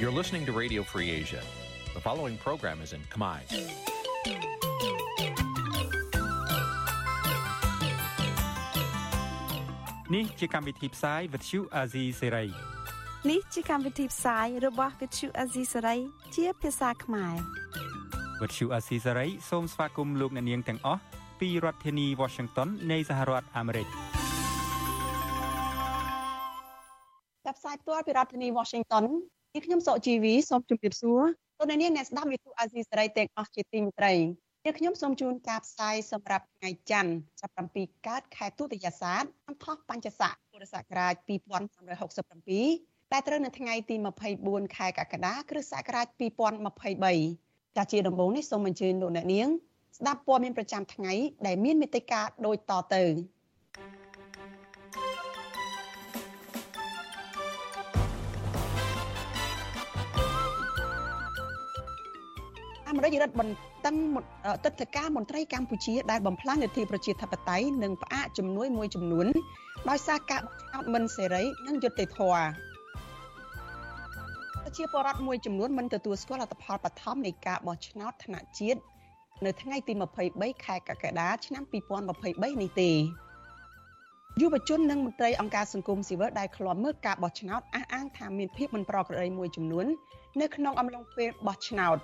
You're listening to Radio Free Asia. The following program is in Khmer. នេះជាកម្មវិធីផ្សាយ Vuthu Azizi Serai នេះជាកម្មវិធីផ្សាយរបស់ Vuthu Azizi Serai ជាភាសាខ្មែរ Vuthu Azizi Serai សូមស្វាគមន៍លោកអ្នកនាងទាំងអស់ពីរដ្ឋធានី Washington នៃសហរដ្ឋអាមេរិកចាប់ផ្សាយផ្ទាល់ពីរដ្ឋធានី Washington នេះខ្ញុំសកជីវីសូមជម្រាបសួរលោកអ្នកនាងអ្នកស្ដាប់វិទ្យុអាស៊ីសេរីទាំងអស់ជាទីមេត្រីនេះខ្ញុំសូមជូនការផ្សាយសម្រាប់ថ្ងៃច័ន្ទ17កើតខែទុតិយស័កឆ្នាំថោះបัญចស័កពុរសករាជ2567តែត្រូវនៅថ្ងៃទី24ខែកក្កដាគ្រិស្តសករាជ2023ចាជាដំបូងនេះសូមអញ្ជើញលោកអ្នកនាងស្ដាប់ព័ត៌មានប្រចាំថ្ងៃដែលមានមេត្តាដូចតទៅ អាមេរិករដ្ឋបន្តឹងទឹកធការមន្ត្រីកម្ពុជាដែលបំផ្លាញលទ្ធិប្រជាធិបតេយ្យនិងផ្អាកជំនួយមួយចំនួនដោយសារការបោះឆ្នោតមិនសេរីនិងយុត្តិធម៌ប្រជាពលរដ្ឋមួយចំនួនមិនទទួលស្គាល់លទ្ធផលបឋមនៃការបោះឆ្នោតថ្នាក់ជាតិនៅថ្ងៃទី23ខែកក្កដាឆ្នាំ2023នេះទេយុវជននិងមន្ត្រីអង្គការសង្គមស៊ីវិលដែលឃ្លាំមើលការបោះឆ្នោតអះអាងថាមានភាពមិនប្រក្រតីមួយចំនួននៅក្នុងអំឡុងពេលបោះឆ្នោត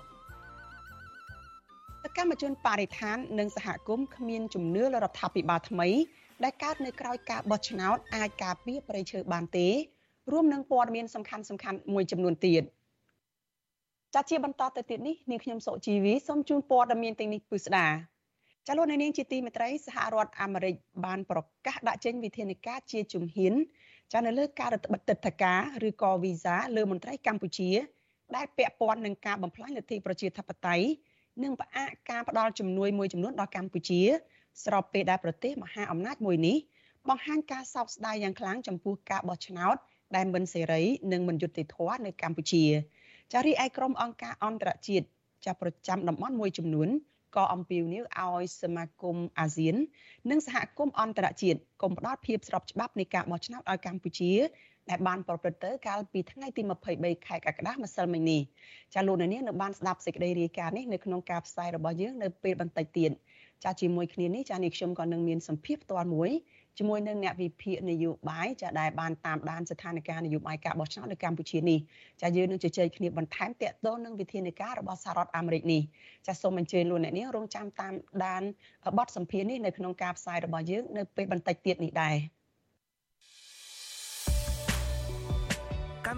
សកម្មជនបរិស្ថាននិងសហគមន៍គ្មានជំនឿលើរដ្ឋាភិបាលថ្មី ដែលកើតនៅក្រៅការបោះឆ្នោតអាចការពារប្រៃឈើបានទេ រួមនឹងព័ត៌មានសំខាន់សំខាន់មួយចំនួនទៀតចាត់ជាបន្តទៅទៀតនេះនាងខ្ញុំសុជីវីសូមជូនព័ត៌មានទាំងនេះពិស្ដាចាលោកនាងជាទីមេត្រីសហរដ្ឋអាមេរិកបានប្រកាសដាក់ចេញវិធានការជាជំហានចានៅលើការរដ្ឋបတ်ទឹកតការឬក៏វីសាលើមន្ត្រីកម្ពុជា ដែលពាក់ព័ន្ធនឹងការបំផ្លាញលទ្ធិប្រជាធិបតេយ្យ និងផ្អាកការផ្ដល់ជំនួយមួយចំនួនដល់កម្ពុជា ស្របពេលដែលប្រទេសមហាអំណាចមួយនេះបង្ហាញការសោកស្ដាយយ៉ាងខ្លាំងចំពោះការបោះឆ្នោតដែលមិនសេរីនិងមិនយុត្តិធម៌នៅកម្ពុជាចារីឯក្រុមអង្គការអន្តរជាតិចាប់ប្រចាំតំបន់មួយចំនួនក៏អំពាវនាវឲ្យសមាគមអាស៊ាន និងសហគមន៍អន្តរជាតិកុំផ្ដល់ភាពស្របច្បាប់នៃការបោះឆ្នោតឲ្យកម្ពុជា ដែលបានប្រព្រឹត្តទៅកាលពីថ្ងៃទី23ខែកក្កដាម្សិលមិញនេះចាលោកនាងនៅបានស្ដាប់សេចក្តីរាយការណ៍នេះនៅក្នុងការផ្សាយរបស់យើងនៅពេលបន្តិចទៀតចាជាមួយគ្នានេះចានេះខ្ញុំក៏នឹងមានសម្ភារផ្ទាល់មួយជាមួយនឹងអ្នកវិភាគនយោបាយចាដែលបានតាមដានស្ថានភាពនយោបាយការបោះឆ្នោតនៅកម្ពុជានេះចាយើងនឹងជជែកគ្នាបន្ថែមតកតងនឹងវិធានការរបស់សហរដ្ឋអាមេរិកនេះចាសូមអញ្ជើញលោកអ្នកនាងរងចាំតាមដានបទសម្ភាសន៍នេះនៅក្នុងការផ្សាយរបស់យើងនៅពេលបន្តិចទៀតនេះដែរ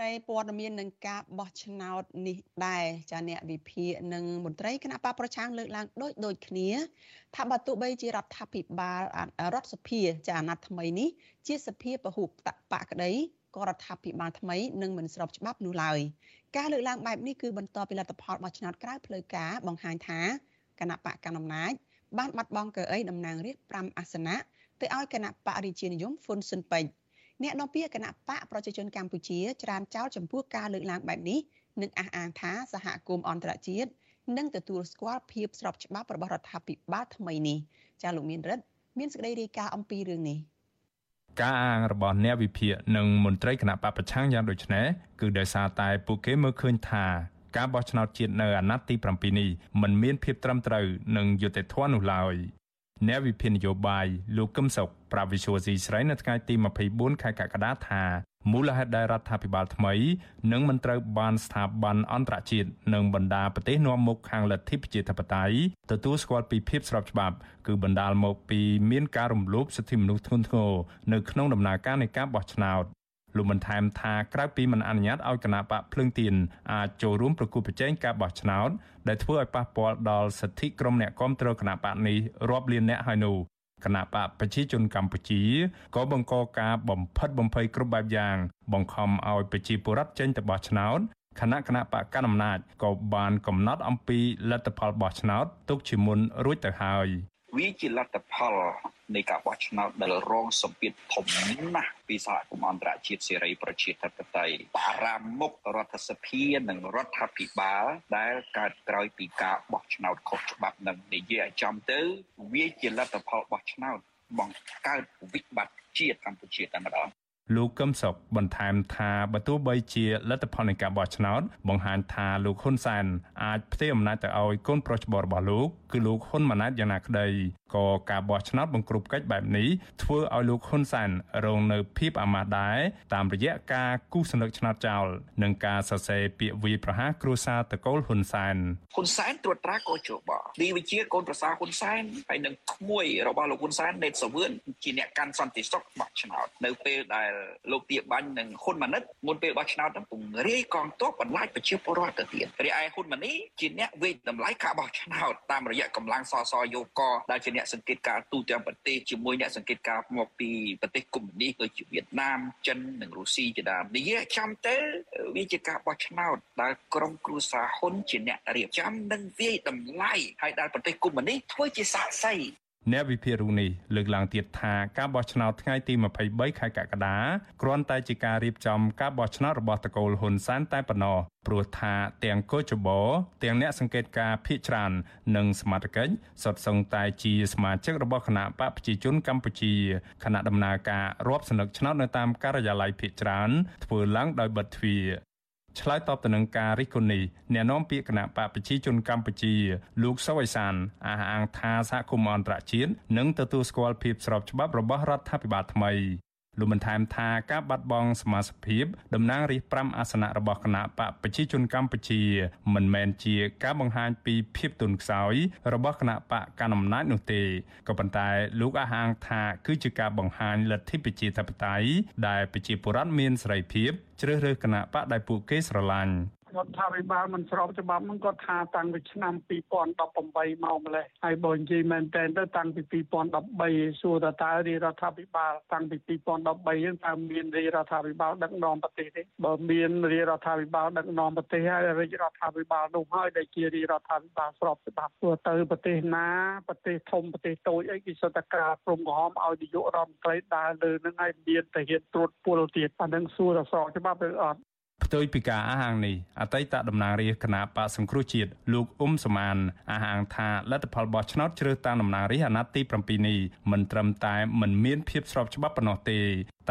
ត្រីព័ត៌មាននឹងការបោះឆ្នោតនេះដែរចាអ្នកវិភាគនិងមន្ត្រីគណៈបកប្រឆាំងលើកឡើងដូចដូចគ្នាថាបើទោះបីជារដ្ឋាភិបាលរដ្ឋសភាចាអាណត្តិថ្មីនេះជាសភាពហុបកក្តីក៏រដ្ឋាភិបាលថ្មីនឹងមិនស្របច្បាប់នោះឡើយការលើកឡើងបែបនេះគឺបន្ទាប់ពីលទ្ធផលបោះឆ្នោតក្រៅផ្លូវការបង្ហាញថាគណៈបកកណ្ដាលអំណាចបានបាត់បង់កៅអីតំណាងរាស្ត្រ5អាសនៈទៅឲ្យគណៈបករាជានិយមហ៊ុនស៊ុនពេជ្រ អ្នកនាំពាក្យគណៈបកប្រជាជនកម្ពុជាច្រានចោលចំពោះការលើកឡើងបែបនេះនិងអះអាងថាសហគមន៍អន្តរជាតិនឹងទទួលស្គាល់ភាពស្របច្បាប់របស់រដ្ឋាភិបាលថ្មីនេះចាលោកមានរិទ្ធមានសេចក្តីរាយការណ៍អំពីរឿងនេះការអាងរបស់អ្នកវិភាគនិងមន្ត្រីគណៈបពប្រឆាំងយ៉ាងដូចនេះគឺដោយសារតែពួកគេមើលឃើញថាការបោះឆ្នោតជាតិនៅអាណត្តិទី7នេះមិនមានភាពត្រឹមត្រូវនិងយុត្តិធម៌នោះឡើយ អ្នកវិភាគនយោបាយលោកកឹមសុខប្រាវិសុវស៊ីស្រីនៅថ្ងៃទី24ខែកក្កដាថាមូលហេតុដែលរដ្ឋាភិបាលថ្មីនឹងមិនត្រូវបានស្ថាប័នអន្តរជាតិនិងបណ្ដាប្រទេសនាំមុខខាងលទ្ធិប្រជាធិបតេយ្យទទួលស្គាល់ពីភាពស្របច្បាប់ គឺបណ្ដាលមកពីមានការរំលោភសិទ្ធិមនុស្សធ្ងន់ធ្ងរនៅក្នុងដំណើរការនៃការបោះឆ្នោត លោកបន្ថែមថាក្រៅពីមិនអនុញ្ញាតឲ្យគណៈបកភ្លើងទៀនអាចចូលរួមប្រគល់ប្រជែងការបោះឆ្នោតដែលធ្វើឲ្យប៉ះពាល់ដល់សិទ្ធិក្រុមអ្នកគាំទ្រគណៈបកនេះរាប់លានអ្នកហើយនោះគណៈបកប្រជាជនកម្ពុជាក៏បង្កការបំផិតបំភ័យគ្រប់បែបយ៉ាង បង្ខំឲ្យប្រជាពលរដ្ឋចេញទៅបោះឆ្នោតគណៈគណៈបកកណ្ដាលអំណាចក៏បានកំណត់អំពីលទ្ធផលបោះឆ្នោតទុកជាមុនរួចទៅហើយវាជាលទ្ធផល នៃការបោះឆ្នោតដែលរងសម្ពាធធំណាស់ពីសហគមន៍អន្តរជាតិសេរីប្រជាធិបតេយ្យបារាមុខរដ្ឋសភានិងរដ្ឋាភិបាលដែលកើតក្រោយពីការបោះឆ្នោតខុសច្បាប់នឹងនិយាយឲ្យចំទៅវាជាលទ្ធផលបោះឆ្នោតបង្កើតវិបត្តិជាតិកម្ពុជាតែម្ដង លោកកឹមសុខបន្ថែមថាបើទោះបីជាលទ្ធផលនៃការបោះឆ្នោតបង្ហាញថាលោកហ៊ុនសែនអាចផ្ទេរអំណាចទៅឲ្យកូនប្រុសច្បងរបស់លោកគឺលោកហ៊ុនម៉ាណែតយ៉ាងណាក្តីក៏ការបោះឆ្នោតបង្ក្រប់កិច្ចបែបនេះធ្វើឲ្យលោកហ៊ុនសែនរងនៅភាពអាម៉ាស់ដែរតាមរយៈការគូសសន្លឹកឆ្នោតចោលនិងការសរសេរពាក្យវាយប្រហារគ្រួសារតកូលហ៊ុនសែនហ៊ុនសែនត្រួតត្រាកោជបឌីវិជាកូនប្រសារហ៊ុនសែនហើយនឹងក្មួយរបស់លោកហ៊ុនសែនដេតសាវឿនជាអ្នកកាន់សន្តិសុខបោះឆ្នោតនៅពេលដែលលោកទាបាញ់និងហ៊ុនម៉ាណិតមុនពេលបោះឆ្នោតនឹងពង្រាយកងទ័ពបន្លាចប្រជាពលរដ្ឋទៅទៀតរីឯហ៊ុនម៉ាណីជាអ្នកវេតម្លៃការបោះឆ្នោតតាមរយៈកម្លាំងសសយោកដែលជាអ្នកសង្កេតការទូទាំងប្រទេសជាមួយអ្នកសង្កេតការមកពីប្រទេសកុម្មុយនីសដូចជាវៀតណាមចិននិងរុស្ស៊ីជាដើមនិយាយចាំទៅវាជាការបោះឆ្នោតដែលក្រុមគ្រួសារហ៊ុនជាអ្នករៀបចំនិងវាយតម្លៃហើយដែលប្រទេសកុម្មុយនីសធ្វើជាសាក្សី អ្នកវិភាគរូបនេះលើកឡើងទៀតថាការបោះឆ្នោតថ្ងៃទី23ខែកក្កដាគ្រាន់តែជាការរៀបចំការបោះឆ្នោតរបស់តកូលហ៊ុនសែនតែប៉ុណ្ណោះព្រោះថាទាំងកោចបទាំងអ្នកសង្កេតការភ ieck ច្រើននិងសមាជិកសុទ្ធសឹងតែជាសមាជិករបស់គណៈបកប្រជាជនកម្ពុជាគណៈដំណើរការរាប់សន្លឹកឆ្នោតនៅតាមការិយាល័យភ ieck ច្រើនធ្វើឡើងដោយបិទទ្វារ ឆ្លើយតបទៅនឹងការរិះគន់នេះអ្នកនាំពាក្យគណៈបកប្រជាជនកម្ពុជាលោកសវ័យសានអះអាងថាសហគមន៍អន្តរជាតិនឹងទទួលស្គាល់ភាពស្របច្បាប់របស់រដ្ឋាភិបាលថ្មី លោកបានថែមថាការបាត់បង់សមាជិកភាពតំណាងរាស្ត្រ5អាសនៈរបស់គណៈបកប្រជាជនកម្ពុជា មិនមែនជាការបង្ហាញពីភាពទន់ខ្សោយរបស់គណៈបកកណ្ដាលអំណាចនោះទេក៏ប៉ុន្តែលោកអះអាងថាគឺជាការបង្ហាញលទ្ធិប្រជាធិបតេយ្យដែលប្រជាពលរដ្ឋមានសេរីភាពជ្រើសរើសគណៈបកដែលពួកគេស្រឡាញ់ រដ្ឋាភិបាលមិនស្របច្បាប់ហ្នឹងគាត់ថាតាំងពីឆ្នាំ2018មកម្លេះហើយបើនិយាយមែនតើទៅតាំងពី2013សួរតើតើរាជរដ្ឋាភិបាលតាំងពី2013ហ្នឹងតើមានរាជរដ្ឋាភិបាលដឹកនាំប្រទេសទេបើមានរាជរដ្ឋាភិបាលដឹកនាំប្រទេសហើយរាជរដ្ឋាភិបាលនោះហើយដែលជារាជរដ្ឋាភិបាលស្របច្បាប់ព្រោះទៅប្រទេសណាប្រទេសធំប្រទេសតូចអីគេសុទ្ធតែការព្រមក្រហមឲ្យនាយករដ្ឋមន្ត្រីដើរលើនឹងឲ្យមានតែហ៊ានត្រួតពលទៀតអានឹងសួរតើស្របច្បាប់ឬអត់ ផ្ទុយពីការអះអាងនេះអតីតតំណាងរាស្ត្រគណៈបកសង្គ្រោះជាតិលោកអ៊ុំសមានអះអាងថាលទ្ធផលបោះឆ្នោតជ្រើសតាំងតំណាងរាស្ត្រអាណត្តិទី7នេះមិនត្រឹមតែមិនមានភាពស្របច្បាប់ប៉ុណ្ណោះទេ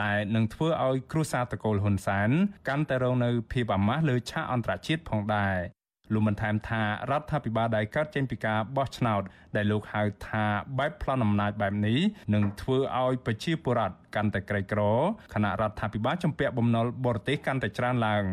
តែនឹងធ្វើឲ្យគ្រួសារតកូលហ៊ុនសែនកាន់តែរងនៅភាពអាម៉ាស់លើឆាកអន្តរជាតិផងដែរលោកបានថែមថារដ្ឋាភិបាលដែលកើតចេញពីការបោះឆ្នោតដែលលោកហៅថាបែបប្លន់អំណាចបែបនេះនឹងធ្វើឲ្យប្រជាពលរដ្ឋ កាន់តែក្រីក្រគណៈរដ្ឋាភិបាលជំពាក់បំណុលបរទេសកាន់តែច្រើនឡើង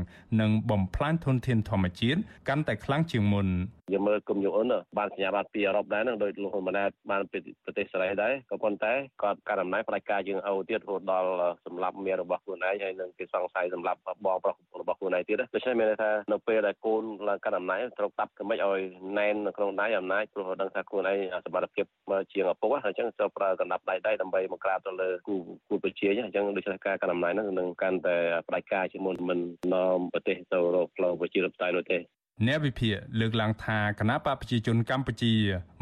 និងបំផ្លាញធនធានធម្មជាតិកាន់តែខ្លាំងជាងមុនយើងមើលគុំយូអ៊ុនបានសញ្ញាបត្រពីអឺរ៉ុបដែរនឹងដោយលោកហ៊ុនម៉ាណែតបានពីប្រទេសសេរីដែរក៏ប៉ុន្តែគាត់ការអំណាចផ្ដាច់ការយើងអូទៀតរហូតដល់សម្រាប់មារបស់ខ្លួនឯងហើយនឹងគេសង្ស័យសម្រាប់បងប្រុសរបស់ខ្លួនឯងទៀតដូច្នេះមានន័យថានៅពេលដែលកូនឡើងកាន់អំណាចត្រូវតាប់កម្មិចឲ្យណែននៅក្នុងដៃអំណាចព្រោះដឹងថាខ្លួនឯងសមត្ថភាពជាងឪពុកហើយអញ្ចឹងត្រូវប្រើកណ្ដាប់ដៃដៃដើម្បីមកក្រាបទៅលើគូគូប្រជាអញ្ចឹងដូច្នេះការកាន់អំណាចហ្នឹងនឹងកាន់តែផ្ដាច់ការជាមុនមិននាំប្រទេសទៅរកផ្លូវប្រជាធិបតេយ្យនោះទេអ្នកវិភាគលើកឡើងថាគណៈបកប្រជាជនកម្ពុជា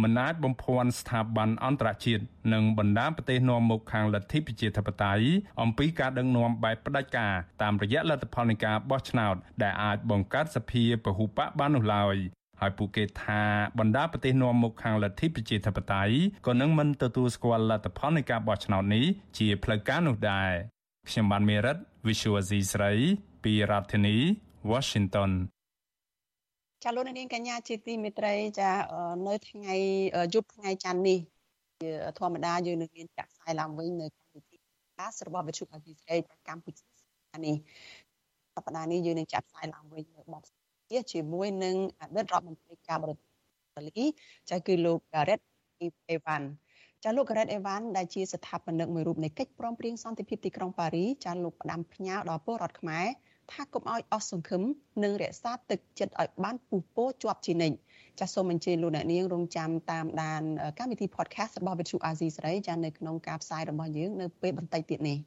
មិនអាចបំភាន់ស្ថាប័នអន្តរជាតិនិងបណ្ដាប្រទេសនាំមុខខាងលទ្ធិប្រជាធិបតេយ្យអំពីការដឹកនាំបែបផ្ដាច់ការតាមរយៈលទ្ធផលនៃការបោះឆ្នោតដែលអាចបង្កើតសភាពហុបកបាននោះឡើយ ហើយពួកគេថាបណ្ដាប្រទេសនាំមុខខាងលទ្ធិប្រជាធិបតេយ្យក៏នឹងមិនទទួលស្គាល់លទ្ធផលនៃការបោះឆ្នោតនេះជាផ្លូវការនោះដែរខ្ញុំបានមេរិត Visual C ស្រីពីរដ្ឋធានី Washington ចាលោកនាងកញ្ញាជាទីមេត្រីចានៅថ្ងៃយប់ថ្ងៃច័ន្ទនេះធម្មតាយើងនឹងមានចាក់ផ្សាយឡើងវិញនៅកម្មវិធីកាសរបស់វិទ្យុអេស៊ីស្រីកម្ពុជានេះសប្តាហ៍នេះយើងនឹងចាប់ផ្សាយឡើងវិញនៅបទ ជាជាមួយនឹងអតីតរដ្ឋមន្ត្រីការបរទេសឥតាលីចាគឺលោក Gareth Evan ចាលោក Gareth Evan ដែលជាស្ថាបនិកមួយរូបនៃកិច្ចព្រមព្រៀងសន្តិភាពទីក្រុងប៉ារីចាលោកផ្ដាំផ្ញើដល់ពលរដ្ឋខ្មែរថាកុំឲ្យអស់សង្ឃឹមនិងរក្សាទឹកចិត្តឲ្យបានពុះពោជាប់ជានិច្ចចាសសូមអញ្ជើញលោកអ្នកនាងរងចាំតាមដានកម្មវិធី podcast របស់ Vithu Azizi សេរីចានៅក្នុងការផ្សាយរបស់យើងនៅពេលបន្តិចទៀតនេះ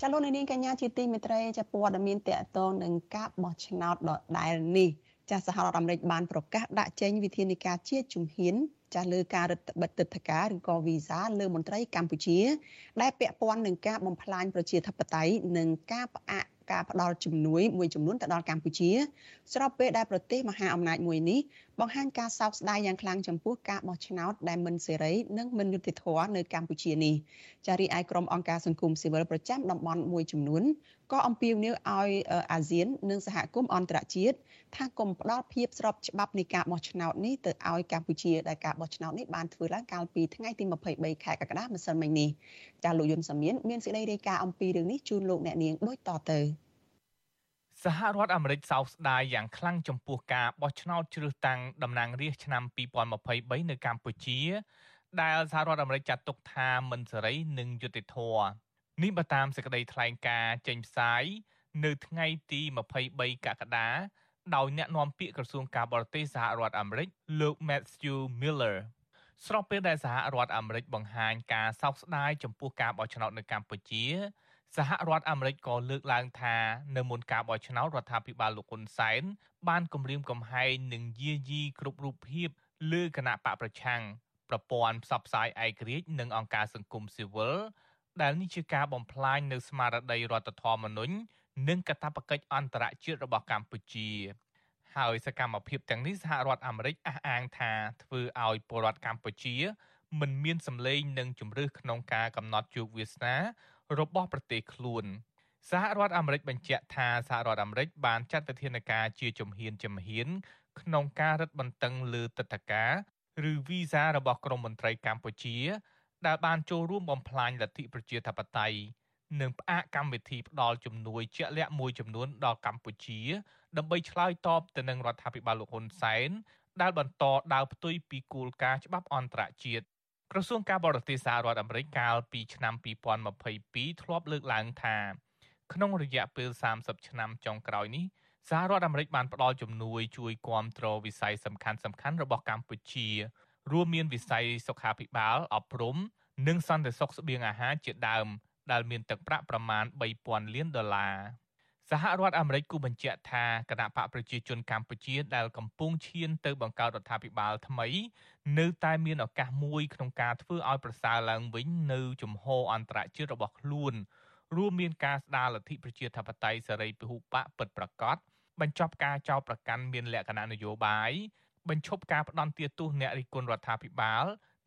ចាលោកអ្នកនាងកញ្ញាជាទីមេត្រីចាព័ត៌មានតកតងនឹងការបោះឆ្នោតដដែលនេះចាសហរដ្ឋអាមេរិកបានប្រកាសដាក់ចេញវិធានការជាជំហានចាស់លើការរដ្ឋបិទទឹកធការឬក៏វីសាលើមន្ត្រីកម្ពុជា ដែលពាក់ព័ន្ធនឹងការបំផ្លាញប្រជាធិបតេយ្យនិងការផ្អាកការផ្ដល់ជំនួយមួយចំនួនទៅដល់កម្ពុជាស្របពេលដែលប្រទេសមហាអំណាចមួយនេះបង្ហាញការសោកស្ដាយយ៉ាងខ្លាំងចំពោះការបោះឆ្នោតដែលមិនសេរីនិងមិនយុត្តិធម៌នៅកម្ពុជានេះចារីឯក្រុមអង្គការសង្គមស៊ីវិលប្រចាំតំបន់មួយចំនួនក៏អំពាវនាវឲ្យអាស៊ាន និងសហគមន៍អន្តរជាតិថាកុំផ្ដល់ភាពស្របច្បាប់នៃការបោះឆ្នោតនេះទៅឲ្យកម្ពុជាដែលការបោះឆ្នោតនេះបានធ្វើឡើងកាលពីថ្ងៃទី23ខែកក្កដាម្សិលមិញនេះចាលោកយុនសាមៀនមានសេចក្តីរាយការណ៍អំពីរឿងនេះជូនលោកអ្នកនាងដូចតទៅ សហរដ្ឋអាមេរិកសោកស្ដាយយ៉ាងខ្លាំងចំពោះការបោះឆ្នោតជ្រើសតាំងតំណាងរាស្ត្រឆ្នាំ2023នៅកម្ពុជា ដែលសហរដ្ឋអាមេរិកចាត់ទុកថាមិនសេរីនិងយុត្តិធម៌នេះបើតាមសេចក្តីថ្លែងការណ៍ចេញផ្សាយនៅថ្ងៃទី23កក្កដាដោយអ្នកនាំពាក្យក្រសួងការបរទេសសហរដ្ឋអាមេរិកលោក Matthew Miller ស្របពេលដែលសហរដ្ឋអាមេរិកបង្ហាញការសោកស្ដាយចំពោះការបោះឆ្នោតនៅកម្ពុជា សហរដ្ឋអាមេរិកក៏លើកឡើងថានៅមុនការបោះឆ្នោតរដ្ឋាភិបាលលោកហ៊ុនសែនបានគម្រាមកំហែងនិងយាយីគ្រប់រូបភាពលើគណៈបកប្រឆាំងប្រព័ន្ធផ្សព្វផ្សាយឯករាជ្យនិងអង្គការសង្គមស៊ីវិលដែលនេះជាការបំផ្លាញនៅស្មារតីរដ្ឋធម្មនុញ្ញនិងកាតព្វកិច្ចអន្តរជាតិរបស់កម្ពុជាហើយសកម្មភាពទាំងនេះសហរដ្ឋអាមេរិកអះអាងថាធ្វើឲ្យពលរដ្ឋកម្ពុជាមិនមានសម្លេងនិងជំរឿសក្នុងការកំណត់ជោគវាសនា របស់ប្រទេសខ្លួនសហរដ្ឋអាមេរិកបញ្ជាក់ថាសហរដ្ឋអាមេរិកបានចាត់វិធានការជាជំហានជំហាន ក្នុងការរឹតបន្តឹងលើទឹកធការឬវីសារបស់ក្រមមន្ត្រីកម្ពុជា ដែលបានចូលរួមបំផ្លាញលទ្ធិប្រជាធិបតេយ្យនិងផ្អាកកម្មវិធីផ្ដល់ជំនួយជាក់លាក់មួយចំនួនដល់កម្ពុជា ដើម្បីឆ្លើយតបទៅនឹងរដ្ឋាភិបាលលោកហ៊ុនសែនដែលបន្តដើរផ្ទុយពីគោលការណ៍ច្បាប់អន្តរជាតិ ក្រសួងការបរទេសសហរដ្ឋអាមេរិកកាលពីឆ្នាំ2022ធ្លាប់លើកឡើងថាក្នុងរយៈពេល30ឆ្នាំចុងក្រោយនេះសហរដ្ឋអាមេរិកបានផ្ដល់ជំនួយជួយគាំទ្រវិស័យសំខាន់សំខាន់របស់កម្ពុជា រួមមានវិស័យសុខាភិបាលអប់រំនិងសន្តិសុខស្បៀងអាហារជាដើមដែលមានទឹកប្រាក់ប្រមាណ3000លានដុល្លារ សហរដ្ឋអាមេរិកគូបញ្ជាក់ថាគណៈបកប្រជាជនកម្ពុជាដែលកំពុងឈានទៅបង្កើតរដ្ឋាភិបាលថ្មី នៅតែមានឱកាសមួយក្នុងការធ្វើឲ្យប្រសើរឡើងវិញនៅជំហរអន្តរជាតិរបស់ខ្លួនរួមមានការស្ដារលទ្ធិប្រជាធិបតេយ្យសេរីពហុបកពិតប្រាកដបញ្ចប់ការចោទប្រកាន់មានលក្ខណៈនយោបាយបញ្ឈប់ការផ្ដន់ទាទោសអ្នករិះគន់រដ្ឋាភិបាល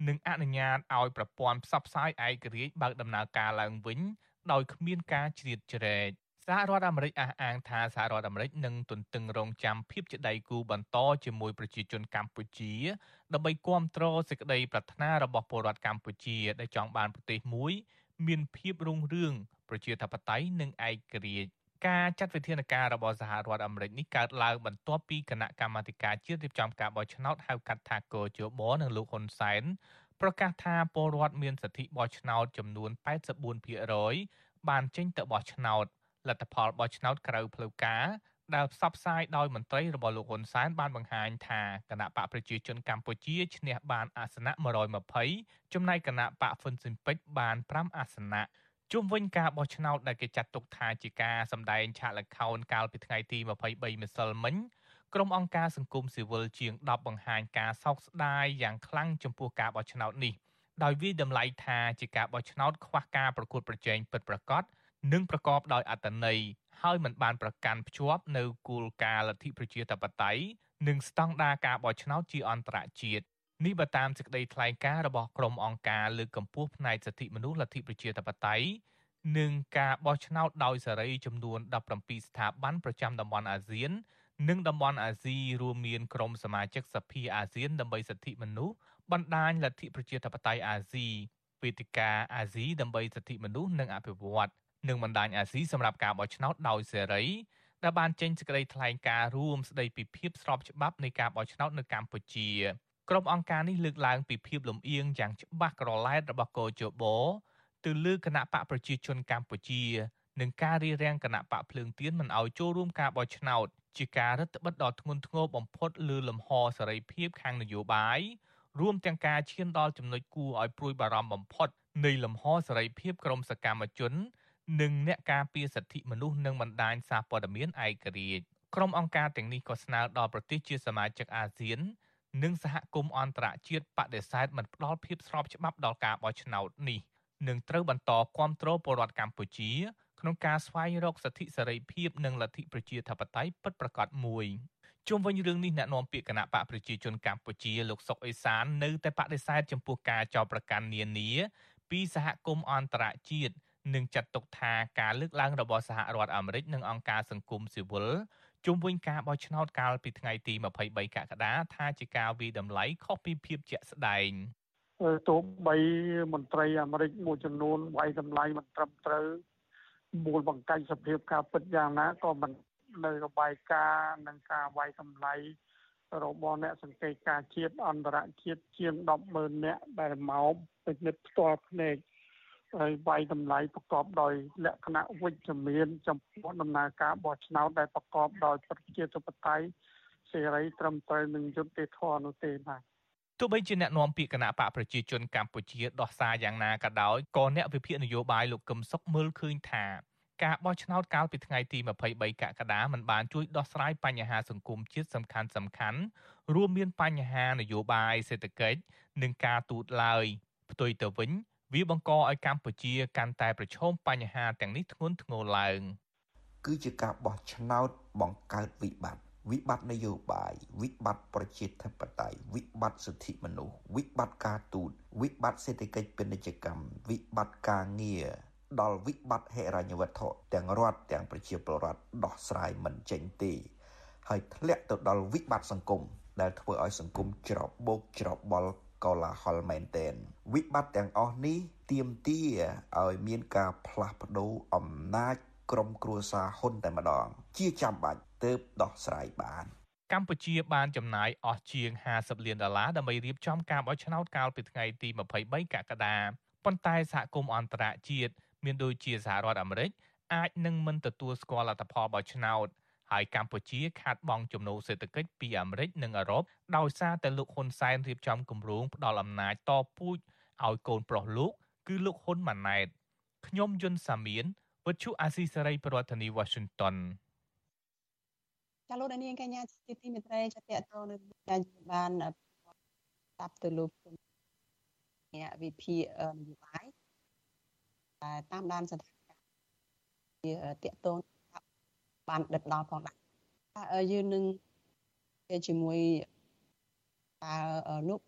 និងអនុញ្ញាតឲ្យប្រព័ន្ធផ្សព្វផ្សាយឯករាជ្យបើកដំណើរការឡើងវិញដោយគ្មានការជ្រៀតជ្រែក សហរដ្ឋអាមេរិកអះអាងថាសហរដ្ឋអាមេរិកនឹងទន្ទឹងរង់ចាំភាពជាដៃគូបន្តជាមួយប្រជាជនកម្ពុជាដើម្បីគាំទ្រសេចក្តីប្រាថ្នារបស់ពលរដ្ឋកម្ពុជាដែលចង់បានប្រទេសមួយ មានភាពរុងរឿងប្រជាធិបតេយ្យនិងឯករាជ្យការចាត់វិធានការរបស់សហរដ្ឋអាមេរិកនេះកើតឡើងបន្ទាប់ពីគណៈកម្មាធិការជាតិរៀបចំការបោះឆ្នោតហៅកាត់ថាកោជបនិងលោកហ៊ុនសែនប្រកាសថាពលរដ្ឋមានសិទ្ធិបោះឆ្នោតចំនួន84%បានចេញទៅបោះឆ្នោត លទ្ធផលបោះឆ្នោតក្រៅផ្លូវការដែលផ្សព្វផ្សាយដោយមន្ត្រីរបស់លោកហ៊ុនសែនបានបង្ហាញថាគណៈបកប្រជាជនកម្ពុជាឈ្នះបានអាសនៈ120ចំណែកគណៈបកហ្វុនស៊ិនពេជ្របាន5អាសនៈជុំវិញការបោះឆ្នោតដែលគេចាត់ទុកថាជាការសម្ដែងឆាកល្ខោនកាលពីថ្ងៃទី23ម្សិលមិញក្រុមអង្គការសង្គមស៊ីវិលជាង10បង្ហាញការសោកស្ដាយយ៉ាងខ្លាំងចំពោះការបោះឆ្នោតនេះដោយវាយតម្លៃថាជាការបោះឆ្នោតខ្វះការប្រកួតប្រជែងពិតប្រាកដ និងប្រកបដោយអត្ថន័យហើយមិនបានប្រកាន់ភ្ជាប់នៅគោលការណ៍លទ្ធិប្រជាធិបតេយ្យនិងស្តង់ដារការបោះឆ្នោតជាអន្តរជាតិនេះបើតាមសេចក្តីថ្លែងការណ៍របស់ក្រុមអង្គការលើកកម្ពស់ផ្នែកសិទ្ធិមនុស្សលទ្ធិប្រជាធិបតេយ្យនិងការបោះឆ្នោតដោយសេរីចំនួន17ស្ថាប័នប្រចាំតំបន់អាស៊ាន និងតំបន់អាស៊ីរួមមានក្រុមសមាជិកសភាអាស៊ានដើម្បីសិទ្ធិមនុស្សបណ្ដាញលទ្ធិប្រជាធិបតេយ្យអាស៊ីវេទិកាអាស៊ីដើម្បីសិទ្ធិមនុស្សនិងអភិវឌ្ឍនិ ងបណ្ដាញអាស៊ីសម្រាប់ការបោះឆ្នោតដោយសេរីដែលបានចេញសេចក្តីថ្លែងការណ៍រួមស្តីពីភាពស្របច្បាប់នៃការបោះឆ្នោតនៅកម្ពុជាក្រុមអង្គការនេះលើកឡើងពីភាពលំអៀងយ៉ាងច្បាស់ក្រឡែតរបស់កោជបទៅលើគណៈបកប្រជាជនកម្ពុជានិងការរៀបរៀងគណៈបកភ្លើងទៀនមិនឲ្យចូលរួមការបោះឆ្នោតជាការរឹតបន្តឹងដ៏ធ្ងន់ធ្ងរបំផុតលើលំហសេរីភាពខាងនយោបាយរួមទាំងការឈានដល់ចំណុចគួរឲ្យព្រួយបារម្ភបំផុតនៃលំហសេរីភាពក្រមសកម្មជន និងអ្នកការពារសិទ្ធិមនុស្សនិងបណ្ដាញសារព័ត៌មានឯករាជ្យក្រុមអង្គការទាំងនេះក៏ស្នើដល់ប្រទេសជាសមាជិកអាស៊ាន និងសហគមន៍អន្តរជាតិបដិសេធមិនផ្ដល់ភាពស្របច្បាប់ដល់ការបោះឆ្នោតនេះនឹងត្រូវបន្តគាំទ្រពលរដ្ឋកម្ពុជាក្នុងការស្វែងរកសិទ្ធិសេរីភាពនិងលទ្ធិប្រជាធិបតេយ្យពិតប្រាកដមួយជុំវិញរឿងនេះអ្នកនាំពាក្យគណៈបកប្រជាជនកម្ពុជាលោកសុកអេសាននៅតែបដិសេធចំពោះការចោទប្រកាន់នានាពីសហគមន៍អន្តរជាតិ និងចាត់ទុកថាការលើកឡើងរបស់សហរដ្ឋអាមេរិកនិងអង្គការសង្គមស៊ីវិលជុំវិញការបោះឆ្នោតកាលពីថ្ងៃទី23កក្កដាថាជាការវិតម្លៃខុសពីភាពជាក់ស្ដែងទោះបីមន្ត្រីអាមេរិកមួយចំនួនវាយតម្លៃមិនត្រឹមត្រូវមូលបង្កាច់សភាពការពិតយ៉ាងណាក៏មិននៅរបាយការណ៍និងការវាយតម្លៃរបស់អ្នកសង្កេតការជាតិអន្តរជាតិជាង100,000នាក់ដែលមកពិនិត្យផ្ទាល់ភ្នែក ហើយវាយតម្លៃប្រកបដោយលក្ខណៈវិជ្ជមានចំពោះដំណើរការបោះឆ្នោតដែលប្រកបដោយប្រជាធិបតេយ្យសេរីត្រឹមត្រូវនឹងយុត្តិធម៌នោះទេបាទទោះបីជាអ្នកនាំពាក្យគណៈបកប្រជាជនកម្ពុជាដោះសារយ៉ាងណាក៏ដោយក៏អ្នកវិភាគនយោបាយលោកកឹមសុខមើលឃើញថាការបោះឆ្នោតកាលពីថ្ងៃទី23កក្កដាមិនបានជួយដោះស្រាយបញ្ហាសង្គមជាតិសំខាន់សំខាន់រួមមានបញ្ហានយោបាយសេដ្ឋកិច្ចនិងការទូតឡើយផ្ទុយទៅវិញ វាបង្កឲ្យកម្ពុជាកាន់តែប្រឈមបញ្ហាទាំងនេះធ្ងន់ធ្ងរឡើងគឺជាការបោះឆ្នោតបង្កើតវិបត្តិវិបត្តិនយោបាយវិបត្តិប្រជាធិបតេយ្យវិបត្តិសិទ្ធិមនុស្សវិបត្តិការទូតវិបត្តិសេដ្ឋកិច្ចពាណិជ្ជកម្មវិបត្តិការងារដល់វិបត្តិហិរញ្ញវត្ថុទាំងរដ្ឋទាំងប្រជាពលរដ្ឋដោះស្រាយមិនចេញទេហើយធ្លាក់ទៅដល់វិបត្តិសង្គមដែលធ្វើឲ្យសង្គមច្របូកច្របល់កលាហលមែនទែន វិបត្តិទាំងអស់នេះទាមទារឲ្យមានការផ្លាស់ប្ដូរអំណាចក្រមគ្រួសារហ៊ុនតែម្ដង ជាចាំបាច់ទើបដោះស្រាយបានកម្ពុជាបានចំណាយអស់ជាង50លានដុល្លារដើម្បីរៀបចំការបោះឆ្នោតកាលពីថ្ងៃទី23កក្កដាប៉ុន្តែសហគមន៍អន្តរជាតិមានដូចជាសហរដ្ឋអាមេរិកអាចនឹងមិនទទួលស្គាល់លទ្ធផលបោះឆ្នោតហើយកម្ពុជាខាតបង់ចំណូលសេដ្ឋកិច្ចពីអាមេរិកនិងអឺរ៉ុបដោយសារតែលោកហ៊ុនសែនរៀបចំគម្រោងផ្ដាល់អំណាចតពូជ ឲ្យកូនប្រុសលោក គឺលោកហ៊ុនម៉ាណែតខ្ញុំយុនសាមៀនវិទ្យុអាស៊ីសេរីប្រធានាធិបតី Washington ចាលោកនាងកញ្ញាជាទីមេត្រីចាតតទៅនឹងការបានស្ដាប់ទៅលោកអ្នកវិភាគនយោបាយតែតាមដានស្ថានភាពជាតកតងបានដិតដល់ផងដែរយើងនឹងជាមួយតើលោក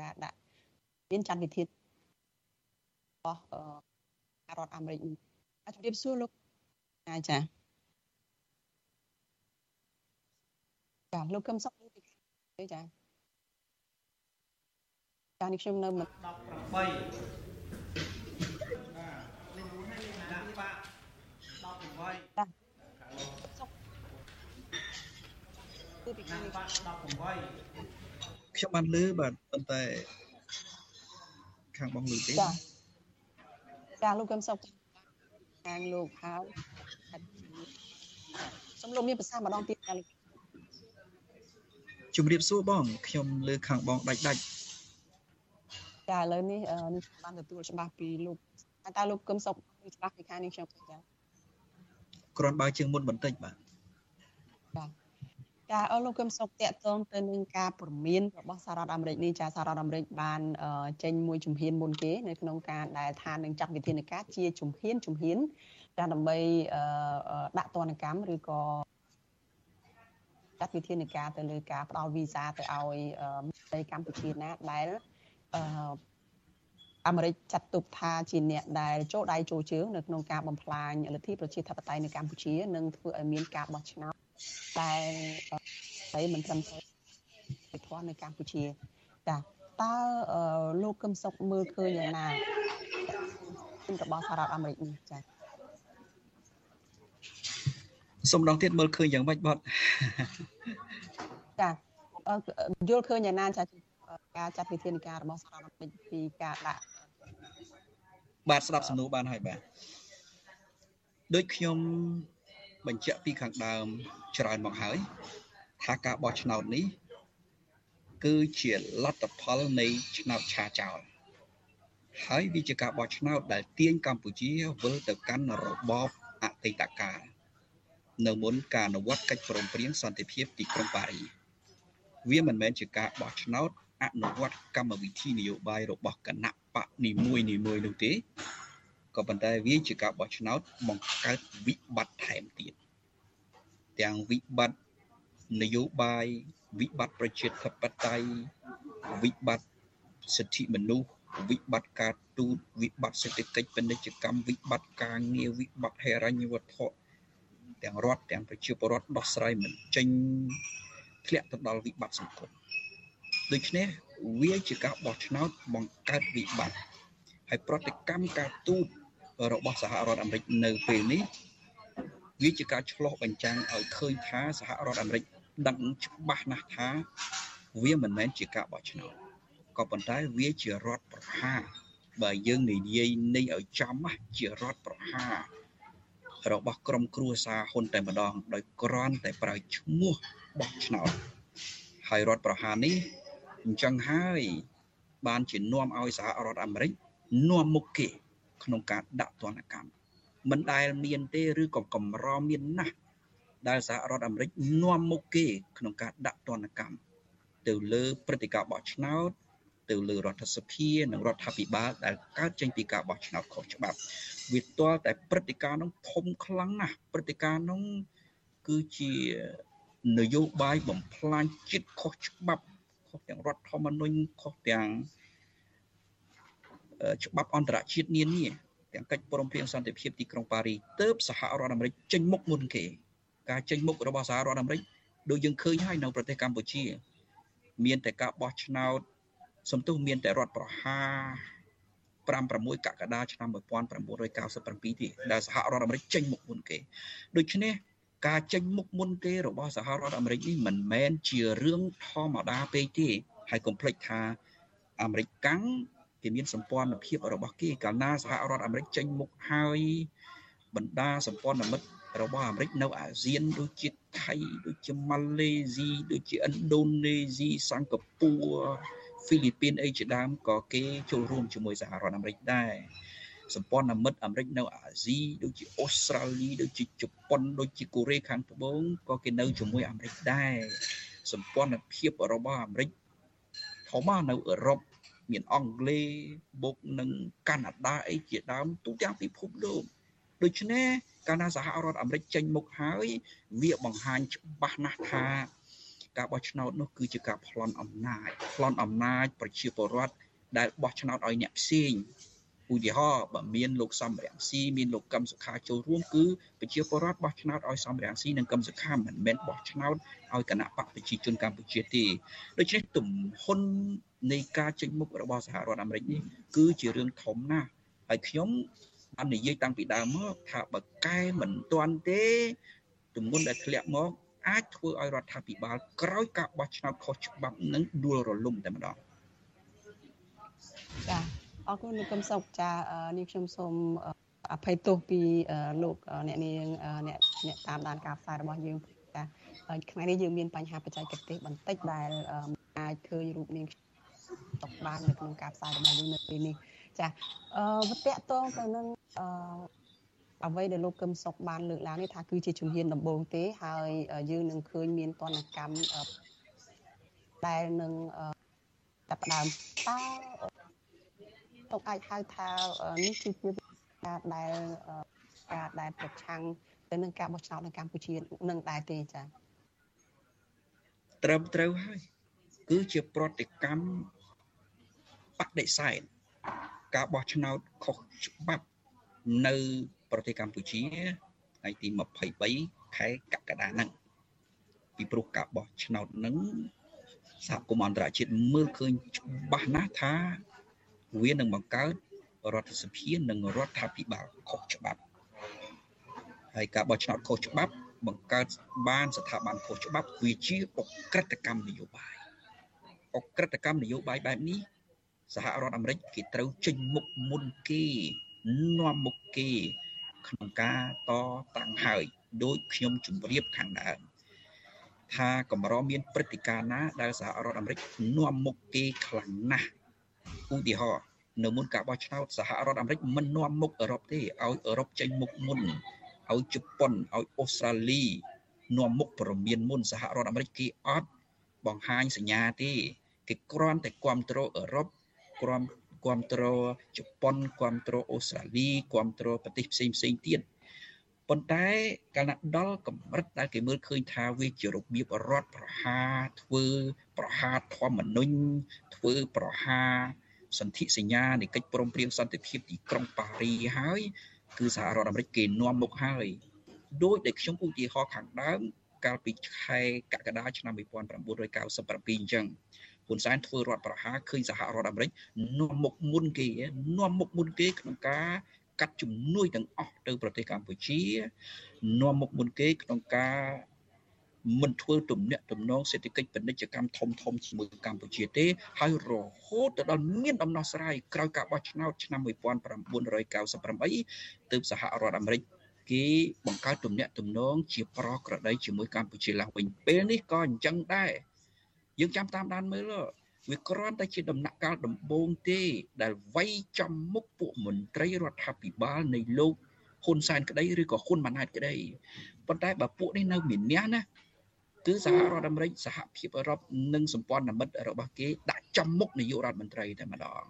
ការដាក់ មានចន្ទវិធីរបស់រដ្ឋអាមេរិកជំរាបសួរលោកអាចាចាលោកកឹមសុខពីចាចានេះខ្ញុំនៅ18ពីខាង18ខ្ញុំបានលើបាទប៉ុន្តែ ខាងបងលើទេចាចាលោកកឹមសុខខាងលោកហើយសូមលោកមានប្រសាសន៍ម្ដងទៀតចាលោកជំរាបសួរបងខ្ញុំលើខាងបងដាច់ដាច់ចាឥឡូវនេះនេះបានទទួលច្បាស់ពីលោកតើលោកកឹមសុខច្បាស់ពីខាងនេះខ្ញុំចាគ្រាន់បើជាងមុនបន្តិចបាទ ចាអរលោកកឹមសុខតកតងទៅនឹងការព្រមានរបស់សហរដ្ឋអាមេរិកនេះចាសហរដ្ឋអាមេរិកបានចេញមួយជំហានមុនគេនៅក្នុងការដែលថានឹងចាត់វិធានការជាជំហានជំហានចាដើម្បីដាក់ទណ្ឌកម្មឬក៏ចាត់វិធានការទៅលើការផ្ដល់វីសាទៅឲ្យប្រទេសកម្ពុជាណាដែលអាមេរិកចាត់ទុកថាជាអ្នកដែលចូលដៃចូលជើងនៅក្នុងការបំផ្លាញលទ្ធិប្រជាធិបតេយ្យនៅកម្ពុជានិងធ្វើឲ្យមានការបោះឆ្នោត តែហើយមិនត្រឹមត្រូវវិធននៅកម្ពុជាចាតើលោកកឹមសុខមើលឃើញយ៉ាងណារបស់សហរដ្ឋអាមេរិកនេះចាសុំម្ដងទៀតមើលឃើញយ៉ាងម៉េចបាទចាយល់ឃើញយ៉ាងណាចាការចាត់វិធានការរបស់សហរដ្ឋអាមេរិកពីការដាក់បាទស្ដាប់សំណួរបានហើយបាទដូចខ្ញុំ បញ្ជាក់ពីខាងដើមច្រើនមកហើយ ថាការបោះឆ្នោតនេះ គឺជាលទ្ធផលនៃឆ្នោតឆាចោលហើយវាជាការបោះឆ្នោតដែលទាញកម្ពុជាវិលទៅកាន់របបអតីតកាលនៅមុនការអនុវត្តកិច្ចព្រមព្រៀងសន្តិភាពទីក្រុងប៉ារីសវាមិនមែនជាការបោះឆ្នោតអនុវត្តកម្មវិធីនយោបាយរបស់គណៈបកនីមួយនីមួយនោះទេ ក៏ប៉ុន្តែវាជាការបោះឆ្នោតបង្កើតវិបត្តិថែមទៀតទាំងវិបត្តិនយោបាយវិបត្តិប្រជាធិបតេយ្យវិបត្តិសិទ្ធិមនុស្សវិបត្តិការទូតវិបត្តិសេដ្ឋកិច្ចពាណិជ្ជកម្មវិបត្តិការងារវិបត្តិហិរញ្ញវត្ថុទាំងរដ្ឋទាំងប្រជាពលរដ្ឋដោះស្រាយមិនចេញធ្លាក់ទៅដល់វិបត្តិសង្គមដូច្នេះវាជាការបោះឆ្នោតបង្កើតវិបត្តិហើយប្រតិកម្មការទូត របស់សហរដ្ឋអាមេរិកនៅពេលនេះវាជាការឆ្លោះបញ្ចាំងឲ្យឃើញថាសហរដ្ឋអាមេរិកដឹងច្បាស់ណាស់ថាវាមិនមែនជាការបោះឆ្នោតក៏ប៉ុន្តែវាជារដ្ឋប្រហារបើយើងនិយាយនេះឲ្យចំជារដ្ឋប្រហាររបស់ក្រមគ្រួសារហ៊ុនតែម្ដងដោយគ្រាន់តែប្រើឈ្មោះបោះឆ្នោតហើយរដ្ឋប្រហារនេះអញ្ចឹងហើយបានជានាំឲ្យសហរដ្ឋអាមេរិកនាំមុខគេ ក្នុងការដាក់ទណ្ឌកម្មមិនដែលមានទេឬក៏កម្រមានណាស់ដែលសហរដ្ឋអាមេរិកនាំមុខគេ ក្នុងការដាក់ទណ្ឌកម្មទៅលើព្រឹត្តិការណ៍បោះឆ្នោតទៅលើរដ្ឋសភានិងរដ្ឋាភិបាលដែលកើតចេញពីការបោះឆ្នោតខុសច្បាប់វាទាល់តែព្រឹត្តិការណ៍នោះធំខ្លាំងណាស់ព្រឹត្តិការណ៍នោះគឺជានយោបាយបំផ្លាញជាតិខុសច្បាប់ខុសទាំងរដ្ឋធម្មនុញ្ញខុសទាំង ច្បាប់អន្តរជាតិនានាទាំងកិច្ចព្រមព្រៀងសន្តិភាពទីក្រុងប៉ារីទើបសហរដ្ឋអាមេរិកចេញមុខមុនគេការចេញមុខរបស់សហរដ្ឋអាមេរិកដូចយើងឃើញហើយនៅប្រទេសកម្ពុជា មានតែការបោះឆ្នោតសំទុះមានតែរដ្ឋប្រហារ5 6កក្កដាឆ្នាំ1997ទេដែលសហរដ្ឋអាមេរិកចេញមុខមុនគេដូច្នេះការចេញមុខមុនគេរបស់សហរដ្ឋអាមេរិកនេះមិនមែនជារឿងធម្មតាពេកទេហើយកុំភ្លេចថាអាមេរិកកាំង គេមានសម្ព័ន្ធភាពរបស់គេកាលណាសហរដ្ឋអាមេរិកចេញមុខហើយបណ្ដាសម្ព័ន្ធមិត្តរបស់អាមេរិកនៅអាស៊ានដូចជាថៃដូចជាម៉ាឡេស៊ីដូចជាឥណ្ឌូនេស៊ីសិង្ហបុរីហ្វីលីពីនអីជាដើមក៏គេចូលរួមជាមួយសហរដ្ឋអាមេរិកដែរសម្ព័ន្ធមិត្តអាមេរិកនៅអាស៊ីដូចជាអូស្ត្រាលីដូចជាជប៉ុនដូចជាកូរ៉េខាងត្បូងក៏គេនៅជាមួយអាមេរិកដែរសម្ព័ន្ធភាពរបស់អាមេរិកធំនៅអឺរ៉ុប មានអង់គ្លេសបូកនឹងកាណាដាអីជាដើមទូទាំងពិភពលោកដូច្នេះកាលណាសហរដ្ឋអាមេរិកចេញមុខហើយវាបង្ហាញច្បាស់ណាស់ថាការបោះឆ្នោតនោះគឺជាការប្លន់អំណាចប្លន់អំណាចប្រជាពលរដ្ឋដែលបោះឆ្នោតឲ្យអ្នកផ្សេងឧទាហរណ៍បើមានលោកសំរងស៊ីមានលោកកឹមសុខាចូលរួមគឺប្រជាពលរដ្ឋបោះឆ្នោតឲ្យសំរងស៊ីនិងកឹមសុខាមិនមែនបោះឆ្នោតឲ្យគណៈបកប្រជាជនកម្ពុជាទេដូច្នេះទំហំនៃ ការចេញមុខរបស់សហរដ្ឋអាមេរិកនេះគឺជារឿងធំណាស់ហើយខ្ញុំបាននិយាយតាំងពីដើមមកថាបើកែមិនទាន់ទេទំនុនដែលធ្លាក់មកអាចធ្វើឲ្យរដ្ឋាភិបាលក្រោយការបោះឆ្នោតខុសច្បាប់នឹងដួលរលំតែម្ដងចាអរគុណលោកកឹមសុខចានេះខ្ញុំសូមអភ័យទោសពីលោកអ្នកនាងអ្នកអ្នកតាមដានការផ្សាយរបស់យើងចាថ្ងៃនេះយើងមានបញ្ហាបច្ចេកទេសបន្តិចដែលអាចឃើញរូបនាង តកបាននៅក្នុងការផ្សាយរបស់យើងនៅពេលនេះចាអឺវតៈតងទៅនឹងអឺអ្វីដែលលោកកឹមសុខបានលើកឡើងនេះថាគឺជាជំហានដំបូងទេហើយយើងនឹងឃើញមានតនកម្មដែលនឹងចាប់ផ្ដើមតើទុកអាចហៅថានេះគឺជាការដែលការដែលប្រឆាំងទៅនឹងការបោះឆ្នោតនៅកម្ពុជានឹងដែរទេចា៎ត្រឹមត្រូវហើយ គឺជាប្រតិកម្មបដិសេធការបោះឆ្នោតខុសច្បាប់នៅប្រទេសកម្ពុជាថ្ងៃទី23ខែកក្កដាហ្នឹងពីព្រោះការបោះឆ្នោតហ្នឹងសហគមន៍អន្តរជាតិមើលឃើញច្បាស់ណាស់ថាវានឹងបង្កើតរដ្ឋសភានិងរដ្ឋាភិបាលខុសច្បាប់ហើយការបោះឆ្នោតខុសច្បាប់បង្កើតបានស្ថាប័នខុសច្បាប់វាជាអក្រិតកម្មនយោបាយ អក្រិតកម្មនយោបាយបែបនេះសហរដ្ឋអាមេរិកគេត្រូវចេញមុខមុនគេនាំមុខគេក្នុងការតតាំងហើយដោយខ្ញុំជម្រាបខាងដើមថាកម្រមានព្រឹត្តិការណ៍ណាដែលសហរដ្ឋអាមេរិកនាំមុខគេខ្លាំងណាស់ឧទាហរណ៍នៅមុនការបោះឆ្នោតសហរដ្ឋអាមេរិកមិននាំមុខអឺរ៉ុបទេឲ្យអឺរ៉ុបចេញមុខមុនឲ្យជប៉ុនឲ្យអូស្ត្រាលីនាំមុខប្រមានមុនសហរដ្ឋអាមេរិកគេអត់បង្ហាញសញ្ញាទេ គេគ្រាន់តែគ្រប់គ្រងអឺរ៉ុបគ្រាន់គ្រប់គ្រងជប៉ុនគ្រប់គ្រងអូស្ត្រាលីគ្រប់គ្រងប្រទេសផ្សេងផ្សេងទៀតប៉ុន្តែកាលណាដល់កម្រិតដែលគេមើលឃើញថាវាជារបៀបរដ្ឋប្រហារធ្វើប្រហារធម្មនុញ្ញធ្វើប្រហារសន្ធិសញ្ញានៃកិច្ចព្រមព្រៀងសន្តិភាពទីក្រុងប៉ារីហើយគឺសហរដ្ឋអាមេរិកគេនាំមុខហើយដោយដែលខ្ញុំឧទាហរណ៍ខាងដើមកាលពីខែកក្កដាឆ្នាំ1997អញ្ចឹង ហ៊ុនសែនធ្វើរដ្ឋប្រហារឃើញសហរដ្ឋអាមេរិកនាំមុខមុនគេនាំមុខមុនគេក្នុងការកាត់ជំនួយទាំងអស់ទៅប្រទេសកម្ពុជានាំមុខមុនគេក្នុងការមិនធ្វើទំនាក់ទំនងសេដ្ឋកិច្ចពាណិជ្ជកម្មធំធំជាមួយកម្ពុជាទេ ហើយរហូតទៅដល់មានដំណោះស្រាយក្រោយការបោះឆ្នោតឆ្នាំ1998ទើបសហរដ្ឋអាមេរិកគេបង្កើតទំនាក់ទំនងជាប្រក្រតីជាមួយកម្ពុជាឡើងវិញពេលនេះក៏អញ្ចឹងដែរ យើងចាំតាមដានមើលវាគ្រាន់តែជាដំណាក់កាលដំបូងទេ ដែលវាយចំមុខពួកមន្ត្រីរដ្ឋាភិបាលនៃលោកហ៊ុនសែនក្តីឬក៏ហ៊ុនម៉ាណែតក្តីប៉ុន្តែបើពួកនេះនៅមានះណាគឺសហរដ្ឋអាមេរិកសហភាពអឺរ៉ុបនិងសម្ព័ន្ធមិត្តរបស់គេដាក់ចំមុខនាយករដ្ឋមន្ត្រីតែម្ដង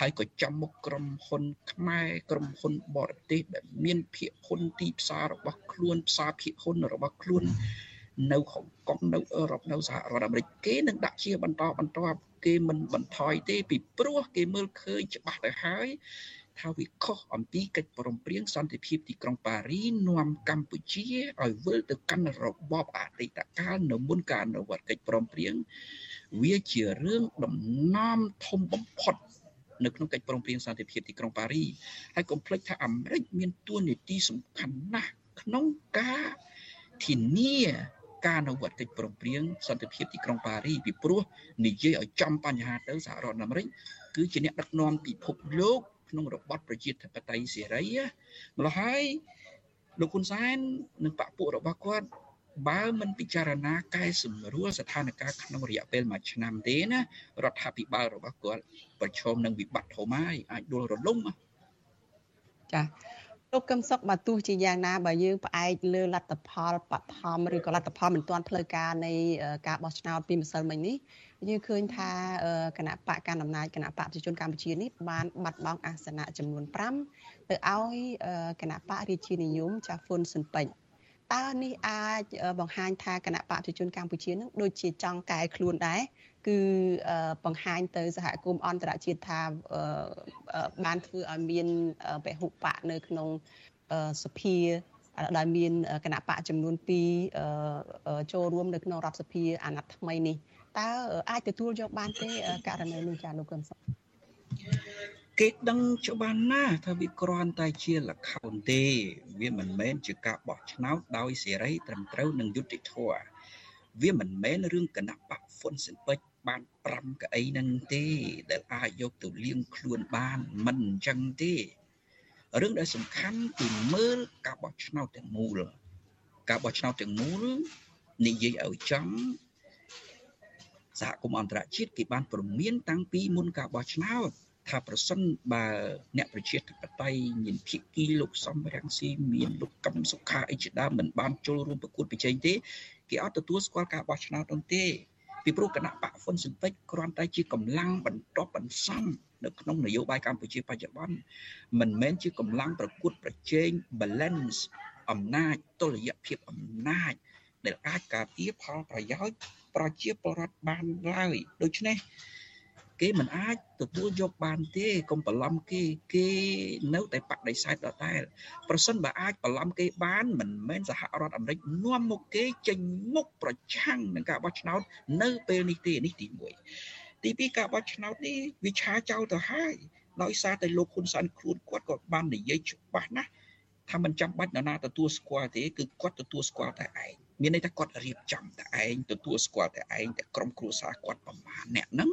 ហើយក៏ចំមុខក្រុមហ៊ុនខ្មែរក្រុមហ៊ុនបរទេសដែលមានភាគហ៊ុនទីផ្សាររបស់ខ្លួនផ្សារភាគហ៊ុនរបស់ខ្លួន នៅហុងកុងនៅអឺរ៉ុបនៅសហរដ្ឋអាមេរិកគេនឹងដាក់ជាបន្តបន្ទាប់គេមិនបន្ថយទេពីព្រោះគេមើលឃើញច្បាស់ទៅហើយថាវាខុសអំពីកិច្ចព្រមព្រៀងសន្តិភាពទីក្រុងប៉ារីនាំកម្ពុជាឲ្យវិលទៅកាន់របបអតីតកាលនៅមុនការអនុវត្តកិច្ចព្រមព្រៀងវាជារឿងដំណំធំបំផុតនៅក្នុងកិច្ចព្រមព្រៀងសន្តិភាពទីក្រុងប៉ារីហើយកុំភ្លេចថាអាមេរិកមានតួនាទីសំខាន់ណាស់ក្នុងការធានា ការអនុវត្តកិច្ចព្រមព្រៀងសន្តិភាពទីក្រុងប៉ារីពីព្រោះនិយាយឲ្យចំបញ្ហាទៅសហរដ្ឋអាមេរិកគឺជាអ្នកដឹកនាំពិភពលោកក្នុងរបបប្រជាធិបតេយ្យសេរីម្ល៉េះហើយលោកហ៊ុនសែននិងបកពួករបស់គាត់បើមិនពិចារណាកែសម្រួលស្ថានភាពក្នុងរយៈពេលមួយឆ្នាំទេណារដ្ឋាភិបាលរបស់គាត់ប្រឈមនឹងវិបត្តិធំហើយអាចដួលរលំចា លោកកឹមសុខបើទោះជាយ៉ាងណាបើយើងផ្អែកលើលទ្ធផលបឋមឬក៏លទ្ធផលមិនទាន់ផ្លូវការនៃការបោះឆ្នោតពីម្សិលមិញនេះយើងឃើញថាគណៈបកកណ្ដាលអំណាចគណៈបកប្រជាជនកម្ពុជានេះបានបាត់បង់អាសនៈចំនួន5ទៅឲ្យគណៈបករាជានិយមចាហ្វុនស៊ិនពេជ្រតើនេះអាចបង្ហាញថាគណៈបកប្រជាជនកម្ពុជានឹងដូចជាចង់កែខ្លួនដែរ គឺបង្ហាញទៅសហគមន៍អន្តរជាតិថាបានធ្វើឲ្យមានពហុបកនៅក្នុងសភាដែលមានគណៈបកចំនួន2ចូលរួមនៅក្នុងរដ្ឋសភាអាណត្តិថ្មីនេះតើអាចទទួលយកបានទេករណីនេះចាលោកកឹមសុខគេដឹងច្បាស់ណាស់ថាវាគ្រាន់តែជាលខោនទេ វាមិនមែនជាការបោះឆ្នោតដោយសេរីត្រឹមត្រូវនិងយុត្តិធម៌វាមិនមែនរឿងគណៈបកហ្វុនស៊ិនពេជ្រ បាន5កៅអីនឹងទេ ដែលអាចយកទៅលៀងខ្លួនបានមិនអញ្ចឹងទេរឿងដែលសំខាន់គឺមើលការបោះឆ្នោតទាំងមូលការបោះឆ្នោតទាំងមូលនិយាយឲ្យចំសហគមន៍អន្តរជាតិគេបានព្រមានតាំងពីមុនការបោះឆ្នោតថាប្រសិនបើអ្នកប្រជាធិបតេយ្យមានភាគីលោកសំរងស៊ីមានលោកកឹមសុខាអីជាដើមមិនបានចូលរួមប្រកួតប្រជែងទេគេអត់ទទួលស្គាល់ការបោះឆ្នោតនោះទេ ពីព្រោះគណៈបកហ៊ុនស៊ិនពេជ្រគ្រាន់តែជាកម្លាំងបន្ទាប់បន្សំនៅក្នុងនយោបាយកម្ពុជាបច្ចុប្បន្នមិនមែនជាកម្លាំងប្រកួតប្រជែង balance អំណាចតុល្យភាពអំណាច ដែលអាចការពារផលប្រយោជន៍ប្រជាពលរដ្ឋបានឡើយដូច្នេះ គេមិនអាចទទួលយកបានទេកុំបន្លំគេគេនៅតែបដិសេធដដែលប្រសិនបើអាចបន្លំគេបានមិនមែនសហរដ្ឋអាមេរិកនាំមុខគេចេញមុខប្រឆាំងនឹងការបោះឆ្នោតនៅពេលនេះទេនេះទី1ទី2ការបោះឆ្នោតនេះវាឆាចោលទៅហើយដោយសារតែលោកហ៊ុនសែនខ្លួនគាត់ក៏បាននិយាយច្បាស់ណាស់ថាមិនចាំបាច់នរណាទទួលស្គាល់ទេគឺគាត់ទទួលស្គាល់តែឯងមានន័យថាគាត់រៀបចំតែឯងទទួលស្គាល់តែឯងតែក្រុមគ្រួសារគាត់ប្រមាណអ្នកហ្នឹង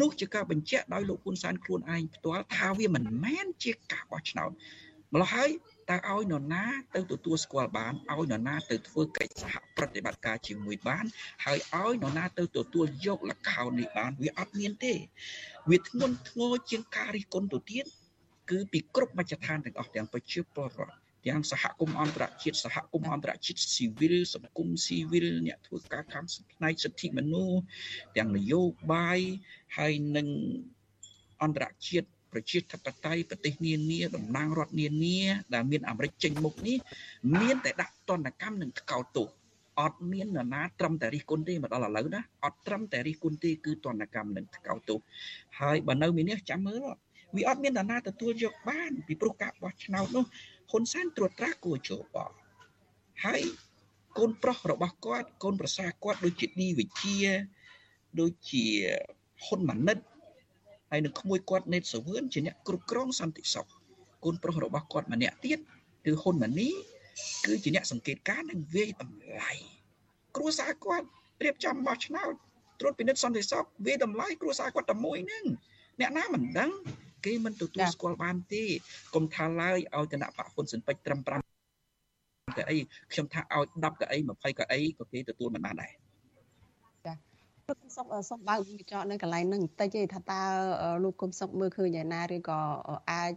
នោះជាការបញ្ជាក់ដោយលោកហ៊ុនសែនខ្លួនឯងផ្ទាល់ថាវាមិនមែនជាការបោះឆ្នោតម្ល៉េះហើយតើឲ្យនរណាទៅទទួលស្គាល់បានឲ្យនរណាទៅធ្វើកិច្ចសហប្រតិបត្តិការជាមួយបាន ហើយឲ្យនរណាទៅទទួលយកលខោននេះបានវាអត់មានទេវាធ្ងន់ធ្ងរជាងការរិះគន់ទៅទៀតគឺពីគ្រប់មជ្ឈដ្ឋានទាំងអស់ទាំងប្រជាពលរដ្ឋ ទាំងសហគមន៍អន្តរជាតិសហគមន៍អន្តរជាតិស៊ីវិលសង្គមស៊ីវិលអ្នកធ្វើការខាងផ្នែកសិទ្ធិមនុស្សទាំងនយោបាយហើយនឹងអន្តរជាតិប្រជាធិបតេយ្យប្រទេសនានាតំណាងរដ្ឋនានាដែលមានអាមេរិកចេញមុខនេះមានតែដាក់ទណ្ឌកម្មនិងថ្កោលទោសអត់មាននរណាត្រឹមតែរិះគន់ទេមកដល់ឥឡូវណាអត់ត្រឹមតែរិះគន់ទេគឺទណ្ឌកម្មនិងថ្កោលទោសហើយបើនៅមាននេះចាំមើលវាអត់មាននរណាទទួលយកបានពីព្រោះការបោះឆ្នោតនោះ ហ៊ុនសែនត្រួតត្រាគួរជោបហើយកូនប្រុសរបស់គាត់កូនប្រសាគាត់ដូចជាឌីវិជាដូចជាហ៊ុនម៉ាណិតហើយនឹងក្មួយគាត់ណេតសវឿនជាអ្នកគ្រប់គ្រងសន្តិសុខកូនប្រុសរបស់គាត់ម្នាក់ទៀតគឺហ៊ុនម៉ាណីគឺជាអ្នកសង្កេតការណ៍និងវាយតម្លៃគ្រួសារគាត់រៀបចំបោះឆ្នោតត្រួតពិនិត្យសន្តិសុខវាយតម្លៃគ្រួសារគាត់តែមួយហ្នឹងអ្នកណាមិនដឹង គេមិនទទួលស្គាល់បានទេកុំថាឡើយឲ្យគណៈបកហ៊ុនស៊ិនពេជ្រត្រឹម5កៅអីខ្ញុំថាឲ្យ10កៅអី20កៅអីក៏គេទទួលមិនបានដែរលោកសុកសុកបើកវិចរនៅកន្លែងហ្នឹងបន្តិចទេថាតើលោកគុំសុកមើលឃើញយ៉ាងណាឬក៏អាច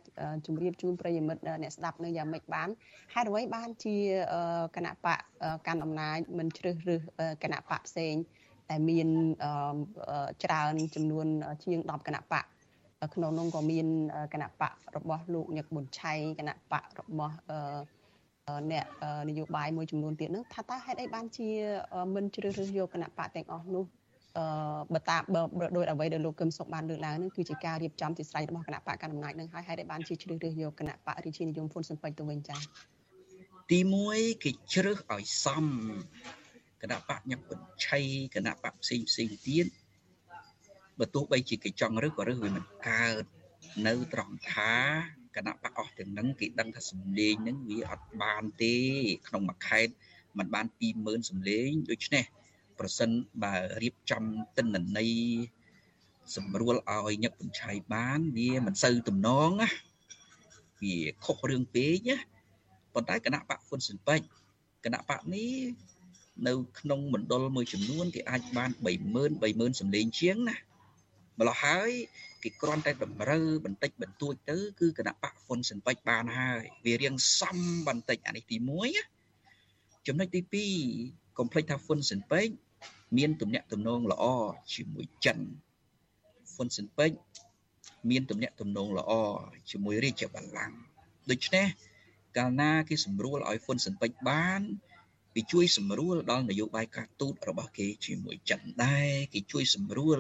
ជម្រាបជូនប្រិយមិត្តអ្នកស្ដាប់នៅយ៉ាងម៉េចបានហេតុអ្វីបានជាគណៈបកកាន់អំណាចមិនជ្រើសរើសគណៈបកផ្សេងតែមានច្រើនចំនួនជាង10គណៈបក ក្នុងនោះក៏មានគណៈបករបស់លោកញឹកប៊ុនឆៃគណៈបករបស់អ្នកនយោបាយមួយចំនួនទៀតហ្នឹងថាតើហេតុអីបានជាមិនជ្រើសរើសយកគណៈបកទាំងអស់នោះអឺបើតាដោយអ្វីដែលលោកកឹមសុខបានលើកឡើងនឹងគឺជាការរៀបចំទីស្រ័យរបស់គណៈបកកណ្ដាលអំណាចនឹងហើយហើយដែលបានជាជ្រើសរើសយកគណៈបករាជានិយមហ៊ុនស៊ិនពេជ្រទៅវិញចា៎ទី1គេជ្រើសឲ្យសមគណៈបកញឹកបញ្ឆៃគណៈបកផ្សេងផ្សេងទៀត បើទោះបីជាគេចង់រើសក៏រើសវាមិនកើតនៅត្រង់ថាគណៈបកអស់ទាំងហ្នឹងគេដឹងថាសម្លេងហ្នឹងវាអត់បានទេ ក្នុងមួយខេត្តมันបាន20000សម្លេងដូច្នេះប្រសិនបើរៀបចំតិន្នន័យសម្រួលឲ្យញឹកបញ្ឆៃបានវាមិនសូវទំនងណាវាខុសរឿងពេកណាប៉ុន្តែគណៈបកហ៊ុនស៊ិនពេជ្រគណៈបកនេះនៅក្នុងមណ្ឌលមួយចំនួនគេអាចបាន30000 30000សម្លេងជាងណា ម្ល៉េះហើយគេគ្រាន់តែតម្រូវបន្តិចបន្តួចទៅគឺគណៈបកហ៊ុនស៊ិនពេជ្របានហើយវារៀងសំបន្តិចអានេះទី1ណាចំណុចទី2កុំភ្លេចថាហ៊ុនស៊ិនពេជ្រមានទំនាក់ទំនងល្អជាមួយចិនហ្វុនស៊ិនពេជ្រមានទំនាក់ទំនងល្អជាមួយរាជបល្ល័ង្កដូច្នេះកាលណាគេសម្រួលឲ្យហ្វុនស៊ិនពេជ្របាន គេជួយសម្រួលដល់នយោបាយការទូតរបស់គេជាមួយចិនដែរគេជួយសម្រួល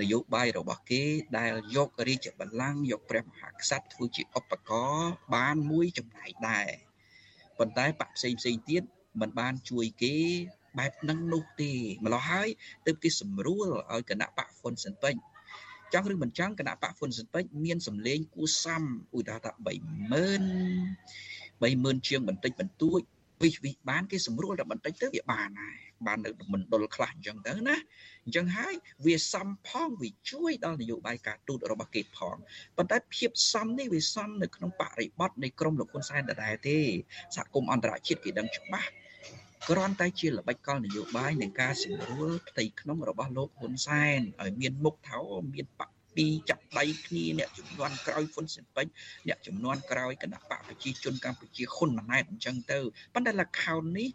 នយោបាយរបស់គេដែលយករាជបល្ល័ង្កយកព្រះមហាក្សត្រធ្វើជាឧបករណ៍បានមួយចំណែកដែរប៉ុន្តែបកផ្សេងផ្សេងទៀតមិនបានជួយគេបែបហ្នឹងនោះទេម្ល៉េះហើយទើបគេសម្រួលឲ្យគណៈបកហ៊ុនស៊ិនពេជ្រចង់ឬមិនចង់គណៈបកហ៊ុនស៊ិនពេជ្រមានសម្លេងគួសមឧទាហរណ៍ថា30000 30000ជាងបន្តិចបន្តួច វិវិបានគេសម្រួលតែបន្តិចទៅវាបានហើយបាននៅមណ្ឌលខ្លះអញ្ចឹងទៅណាអញ្ចឹងហើយវាសំផងវាជួយដល់នយោបាយការទូតរបស់គេផងប៉ុន្តែភាពសំនេះវាសំនៅក្នុងបរិបទនៃក្រមលោកហ៊ុនសែនដដែលទេសហគមន៍អន្តរជាតិគេដឹងច្បាស់គ្រាន់តែជាល្បិចកលនយោបាយនៃការសម្រួលផ្ទៃក្នុងរបស់លោកហ៊ុនសែនឲ្យមានមុខថោមានបក ពីចាប់ដៃគ្នាអ្នកចំនួនក្រោយហ៊ុនស៊ិនពេជ្រអ្នកចំនួនក្រោយគណៈបកប្រជាជនកម្ពុជាហ៊ុនម៉ាណែតអញ្ចឹងទៅប៉ុន្តែលខោននេះ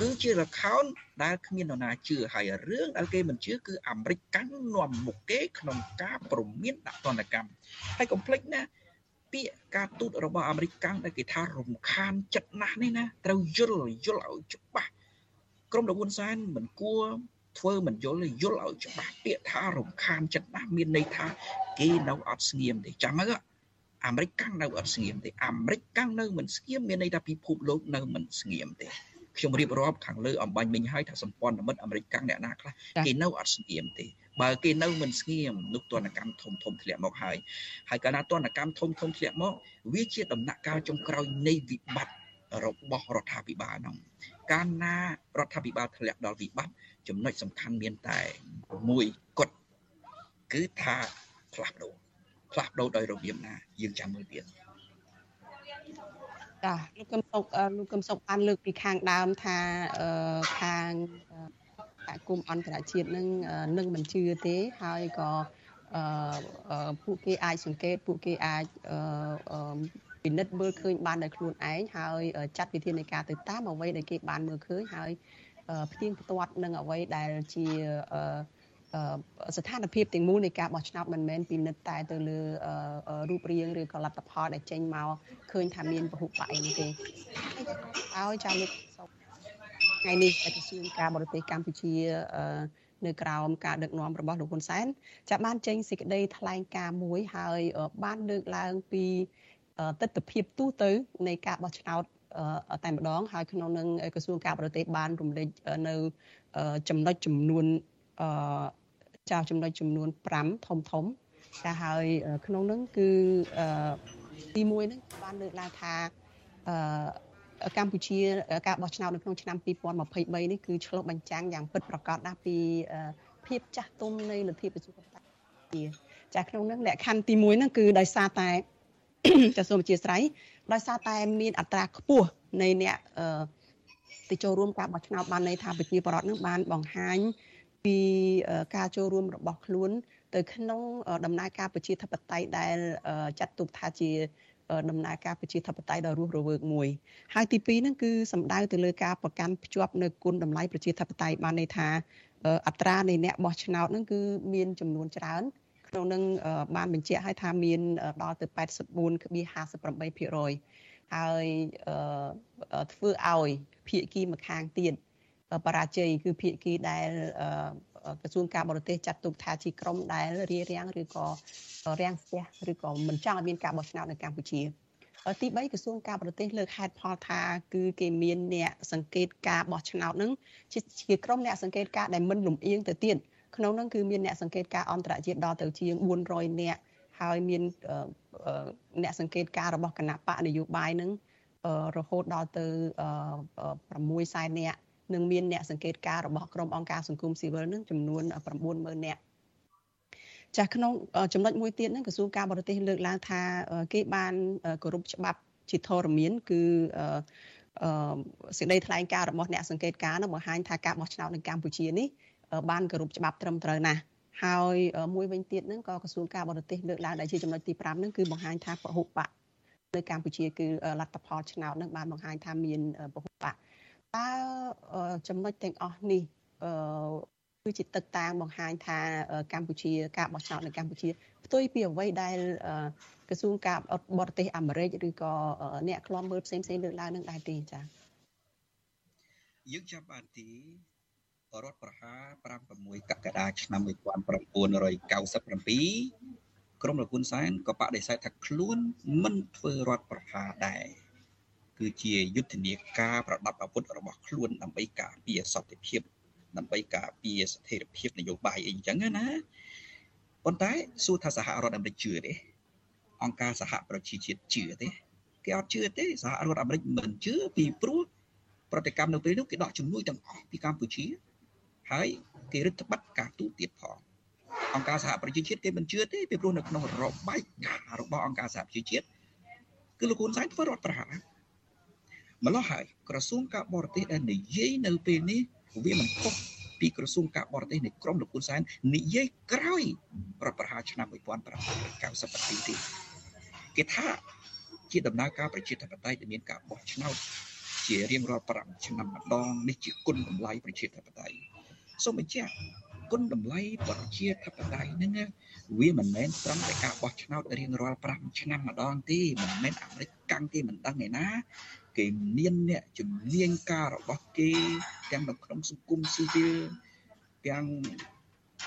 គឺជាលខោនដែលគ្មាននរណាជឿហើយរឿងដែលគេមិនជឿគឺអាមេរិកកាន់នាំមុខគេក្នុងការប្រមានដាក់ទណ្ឌកម្មហើយកុំភ្លេចណាពាក្យការទូតរបស់អាមេរិកកាំងដែលគេថារំខានចិត្តណាស់នេះណាត្រូវយល់យល់ឲ្យច្បាស់ក្រុមលោកហ៊ុនសែនមិនគួរ ធ្វើមិនយល់យល់ឲ្យច្បាស់ពាក្យថារំខានចិត្តណាស់មានន័យថាគេនៅអត់ស្ងៀមទេចាំមើលអាមេរិកកាំងនៅអត់ស្ងៀមទេអាមេរិកកាំងនៅមិនស្ងៀមមានន័យថាពិភពលោកនៅមិនស្ងៀមទេខ្ញុំរៀបរាប់ខាងលើអំបញ្ញមិញហើយថាសម្ព័ន្ធមិត្តអាមេរិកកាំងអ្នកណាខ្លះគេនៅអត់ស្ងៀមទេបើគេនៅមិនស្ងៀមនោះទនកម្មធំធំធ្លាក់មកហើយហើយកាលណាទនកម្មធំធំធ្លាក់មកវាជាដំណាក់កាលចុងក្រោយនៃវិបត្តិរបស់រដ្ឋាភិបាលនោះកាលណារដ្ឋាភិបាលធ្លាក់ដល់វិបត្តិ ចំណុចសំខាន់មានតែមួយគត់គឺថាផ្លាស់ប្ដូរផ្លាស់ប្ដូរដោយរបៀបណាយើងចាំមើលទៀតចាលោកកឹមសុកលោកកឹមសុកបានលើកពីខាងដើមថាខាងសហគមន៍អន្តរជាតិនឹងនឹងមិនជឿទេហើយក៏ពួកគេអាចសង្កេតពួកគេអាចពិនិត្យមើលឃើញបានដោយខ្លួនឯងហើយចាត់វិធានការទៅតាមអ្វីដែលគេបានមើលឃើញហើយ ផ្ទៀងផ្ទាត់នឹងអ្វីដែលជាស្ថានភាពទាំងមូលនៃការបោះឆ្នោតមិនមែនពិនិត្យតែទៅលើរូបរាងឬក៏លទ្ធផលដែលចេញមកឃើញថាមានពហុបកអីនេះទេហើយចាំលោកថ្ងៃនេះក្រសួងការបរទេសកម្ពុជានៅក្រោមការដឹកនាំរបស់លោកហ៊ុនសែនចាបានចេញសេចក្តីថ្លែងការណ៍មួយហើយបានលើកឡើងពីទស្សនវិជ្ជាទូទៅនៃការបោះឆ្នោត តែម្ដងហើយក្នុងនឹងក្រសួងការបរទេសបានរំលេចនៅចំណុចចំនួនអឺចាចំណុចចំនួន5ធំធំចាហើយក្នុងនឹងគឺអឺទី1ហ្នឹងបានលើកឡើងថាអឺកម្ពុជាការបោះឆ្នោតនៅក្នុងឆ្នាំ2023នេះគឺឆ្លុះបញ្ចាំងយ៉ាងពិតប្រាកដណាស់ពីភាពចាស់ទុំនៃលទ្ធិប្រជាធិបតេយ្យចាក្នុងនឹងលក្ខខណ្ឌទី1ហ្នឹងគឺដោយសារតែ ចាសូមអធិស្ឋានដោយសារតែមានអត្រាខ្ពស់នៃអ្នកទៅចូលរួមការបោះឆ្នោតបានន័យថាប្រជាពលរដ្ឋនឹងបានបង្ហាញពីការចូលរួមរបស់ខ្លួន ទៅក្នុងដំណើរការប្រជាធិបតេយ្យដែលចាត់ទុកថាជាដំណើរការប្រជាធិបតេយ្យដ៏រស់រវើកមួយហើយទី2ហ្នឹងគឺសំដៅទៅលើការប្រកាន់ភ្ជាប់នៅគុណតម្លៃប្រជាធិបតេយ្យបានន័យថាអត្រានៃអ្នកបោះឆ្នោតហ្នឹងគឺមានចំនួនច្រើន ក្នុងនឹងបានបញ្ជាក់ឲ្យថាមានដល់ទៅ84.58%ហើយធ្វើឲ្យភាគីម្ខាងទៀតបរាជ័យគឺភាគីដែលក្រសួងការបរទេសចាត់ទុកថាជាក្រុមដែលរារាំងឬក៏រាំងស្ទះឬក៏មិនចង់ឲ្យមានការបោះឆ្នោតនៅកម្ពុជាទី3ក្រសួងការបរទេសលើកហេតុផលថាគឺគេមានអ្នកសង្កេតការបោះឆ្នោតនឹងជាក្រុមអ្នកសង្កេតការដែលមិនលំអៀងទៅទៀត ក្នុងនោះគឺមានអ្នកសង្កេតការអន្តរជាតិដល់ទៅជាង400នាក់ហើយមានអ្នកសង្កេតការរបស់គណៈបកនយោបាយនឹងរហូតដល់ទៅ6សែននាក់និងមានអ្នកសង្កេតការរបស់ក្រុមអង្គការសង្គមស៊ីវិលនឹងចំនួន90000នាក់ចាស់ក្នុងចំណុចមួយទៀតហ្នឹងក្រសួងការបរទេសលើកឡើងថាគេបានគោរពច្បាប់ជាធរមានគឺអឺសេចក្តីថ្លែងការណ៍របស់អ្នកសង្កេតការណ៍នោះបង្ហាញថាការបោះឆ្នោតនៅកម្ពុជានេះ បានគោរពច្បាប់ត្រឹមត្រូវណាស់ហើយមួយវិញទៀតហ្នឹងក៏ក្រសួងការបរទេសលើកឡើងដែលជាចំណុចទី5ហ្នឹងគឺបង្ហាញថាពហុបកនៅកម្ពុជាគឺលទ្ធផលឆ្នោតហ្នឹងបានបង្ហាញថាមានពហុបកតើចំណុចទាំងអស់នេះអឺគឺជាទឹកតាងបង្ហាញថាកម្ពុជាការបោះឆ្នោតនៅកម្ពុជាផ្ទុយពីអ្វីដែលក្រសួងការបរទេសអាមេរិកឬក៏អ្នកខ្លំមើលផ្សេងផ្សេងលើកឡើងនឹងដែរទេចា៎យើងចាប់បានទី រដ្ឋប្រហារ56កក្កដាឆ្នាំ1997ក្រមលោកហ៊ុនសែនក៏បដិសេធថាខ្លួនមិនធ្វើរដ្ឋប្រហារដែរគឺជាយុទ្ធនាការប្រដាប់អាវុធរបស់ខ្លួនដើម្បីការពារសន្តិភាពដើម្បីការពារស្ថិរភាពនយោបាយអីចឹងណាប៉ុន្តែសួរថាសហរដ្ឋអាមេរិកជឿទេអង្គការសហប្រជាជាតិជឿទេគេអត់ជឿទេសហរដ្ឋអាមេរិកមិនជឿពីព្រោះប្រតិកម្មនៅពេលនោះគេដកជំនួយទាំងអស់ពីកម្ពុជា ហើយគេរឹតបន្តឹងការទូតទៀតផងអង្គការសហប្រជាជាតិគេមិនជឿទេពីព្រោះនៅក្នុងរបាយការណ៍របស់អង្គការសហប្រជាជាតិគឺលោកហ៊ុនសែនធ្វើរដ្ឋប្រហារម្ល៉េះហើយក្រសួងការបរទេសដែលនិយាយនៅពេលនេះវាមិនខុសពីក្រសួងការបរទេសនៃក្រមលោកហ៊ុនសែននិយាយក្រោយរដ្ឋប្រហារឆ្នាំ1997ទេគេថាជាដំណើរការប្រជាធិបតេយ្យដែលមានការបោះឆ្នោតជារៀងរាល់5ឆ្នាំម្ដងនេះជាគុណតម្លៃប្រជាធិបតេយ្យ សូមបញ្ជាក់គុណតម្លៃប្រជាធិបតេយ្យហ្នឹងវាមិនមែនត្រឹមតែការបោះឆ្នោតរៀងរាល់5ឆ្នាំម្ដងទេមិនមែនអាមេរិកកាំងគេមិនដឹងឯណាគេមានអ្នកជំនាញការរបស់គេទាំងនៅក្នុងសង្គមស៊ីវិលទាំង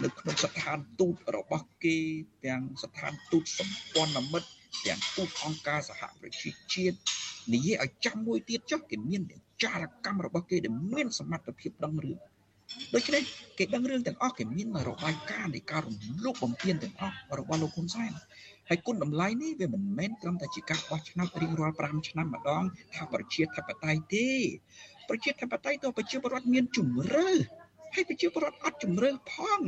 នៅក្នុងស្ថានទូតរបស់គេទាំងស្ថានទូតសម្ព័ន្ធមិត្តទាំងទូតអង្គការសហប្រជាជាតិនិយាយឲ្យចាំមួយទៀតចុះគេមានចារកម្មរបស់គេដែលមានសមត្ថភាពដឹងរឿង ដូច្នេះគេដឹងរឿងទាំងអស់គេមានរបាយការណ៍នៃការរំលោភបំពានទាំងអស់របស់លោកហ៊ុនសែនហើយគុណតម្លៃនេះវាមិនមែនត្រឹមតែជាការបោះឆ្នោតរៀងរាល់5ឆ្នាំម្ដងថាប្រជាធិបតេយ្យទេប្រជាធិបតេយ្យទៅប្រជាពលរដ្ឋមានជំរឿហើយប្រជាពលរដ្ឋអត់ជំរឿផង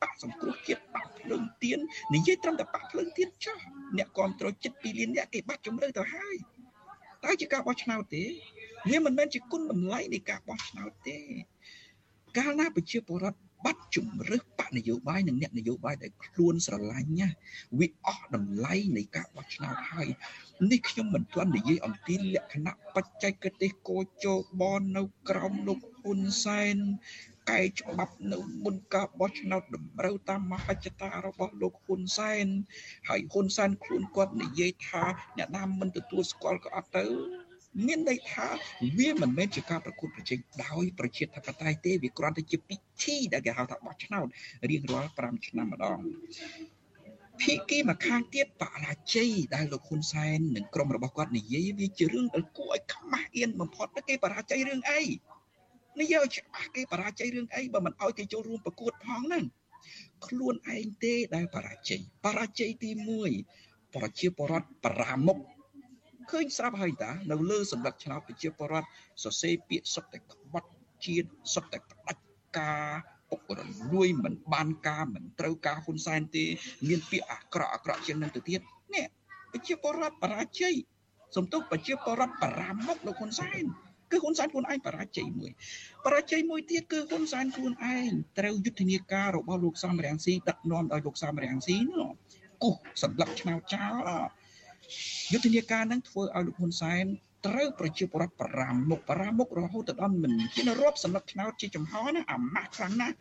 បាក់សង្គ្រោះជាតិបាក់ភ្លើងទៀននិយាយត្រឹមតែបាក់ភ្លើងទៀនចោះអ្នកគ្រប់គ្រងចិត្ត2លានអ្នកគេបាត់ជំរឿទៅហើយតើជាការបោះឆ្នោតទេវាមិនមែនជាគុណតម្លៃនៃការបោះឆ្នោតទេ កាលណាប្រជាពលរដ្ឋបាត់ជំរឹះបកនយោបាយនិងអ្នកនយោបាយដែលខ្លួនស្រឡាញ់ណាវាអស់តម្លៃនៃការបោះឆ្នោតហើយនេះខ្ញុំមិនទាន់និយាយអំពីលក្ខណៈបច្ចេកទេសកោជបនៅក្រោមលោកហ៊ុនសែនកែច្បាប់នៅមុនការបោះឆ្នោតតម្រូវតាមមហិច្ឆតារបស់លោកហ៊ុនសែនហើយហ៊ុនសែនខ្លួនគាត់និយាយថាអ្នកណាមិនទទួលស្គាល់ក៏អត់ទៅ មានន័យថាវាមិនមែនជាការប្រកួតប្រជែងដោយប្រជាធិបតេយ្យទេវាគ្រាន់តែជាពិធីដែលគេហៅថាបោះឆ្នោតរៀងរាល់5ឆ្នាំម្ដងភាគីមកខាងទៀតបរាជ័យដែលលោកហ៊ុនសែននិងក្រុមរបស់គាត់និយាយវាជារឿងដែលគួរឲ្យខ្មាស់អៀនបំផុតគេបរាជ័យរឿងអីនិយាយឲ្យច្បាស់គេបរាជ័យរឿងអីបើមិនឲ្យគេចូលរួមប្រកួតផងហ្នឹងខ្លួនឯងទេដែលបរាជ័យបរាជ័យទី1ប្រជាពលរដ្ឋប្រាមុខ ឃើញស្រាប់ហើយតានៅលើសម្លឹកឆ្នោតប្រជាពលរដ្ឋសរសេរពាក្យសុទ្ធតែក្បត់ជាតិសុទ្ធតែផ្ដាច់ការពុករលួយមិនបានការមិនត្រូវការហ៊ុនសែនទេ មានពាក្យអាក្រក់អាក្រក់ជាងនឹងទៅទៀតនេះប្រជាពលរដ្ឋបរាជ័យសំទុះប្រជាពលរដ្ឋបរាមុខលោកហ៊ុនសែនគឺហ៊ុនសែនខ្លួនឯងបរាជ័យមួយបរាជ័យមួយទៀតគឺហ៊ុនសែនខ្លួនឯងត្រូវយុទ្ធនាការរបស់លោកសំរងស៊ីដឹកនាំដោយលោកសំរងស៊ីនោះគូសសម្រាប់ឆ្នោតចោល យុទ្ធនាការនឹងធ្វើឲ្យលោកហ៊ុនសែនត្រូវប្រជាពលរដ្ឋ5មុខ5មុខរហូតដល់មិនជារាប់សម្រាប់ឆ្នោតជាចំហណាអាម៉ាស់ខ្លាំងណាស់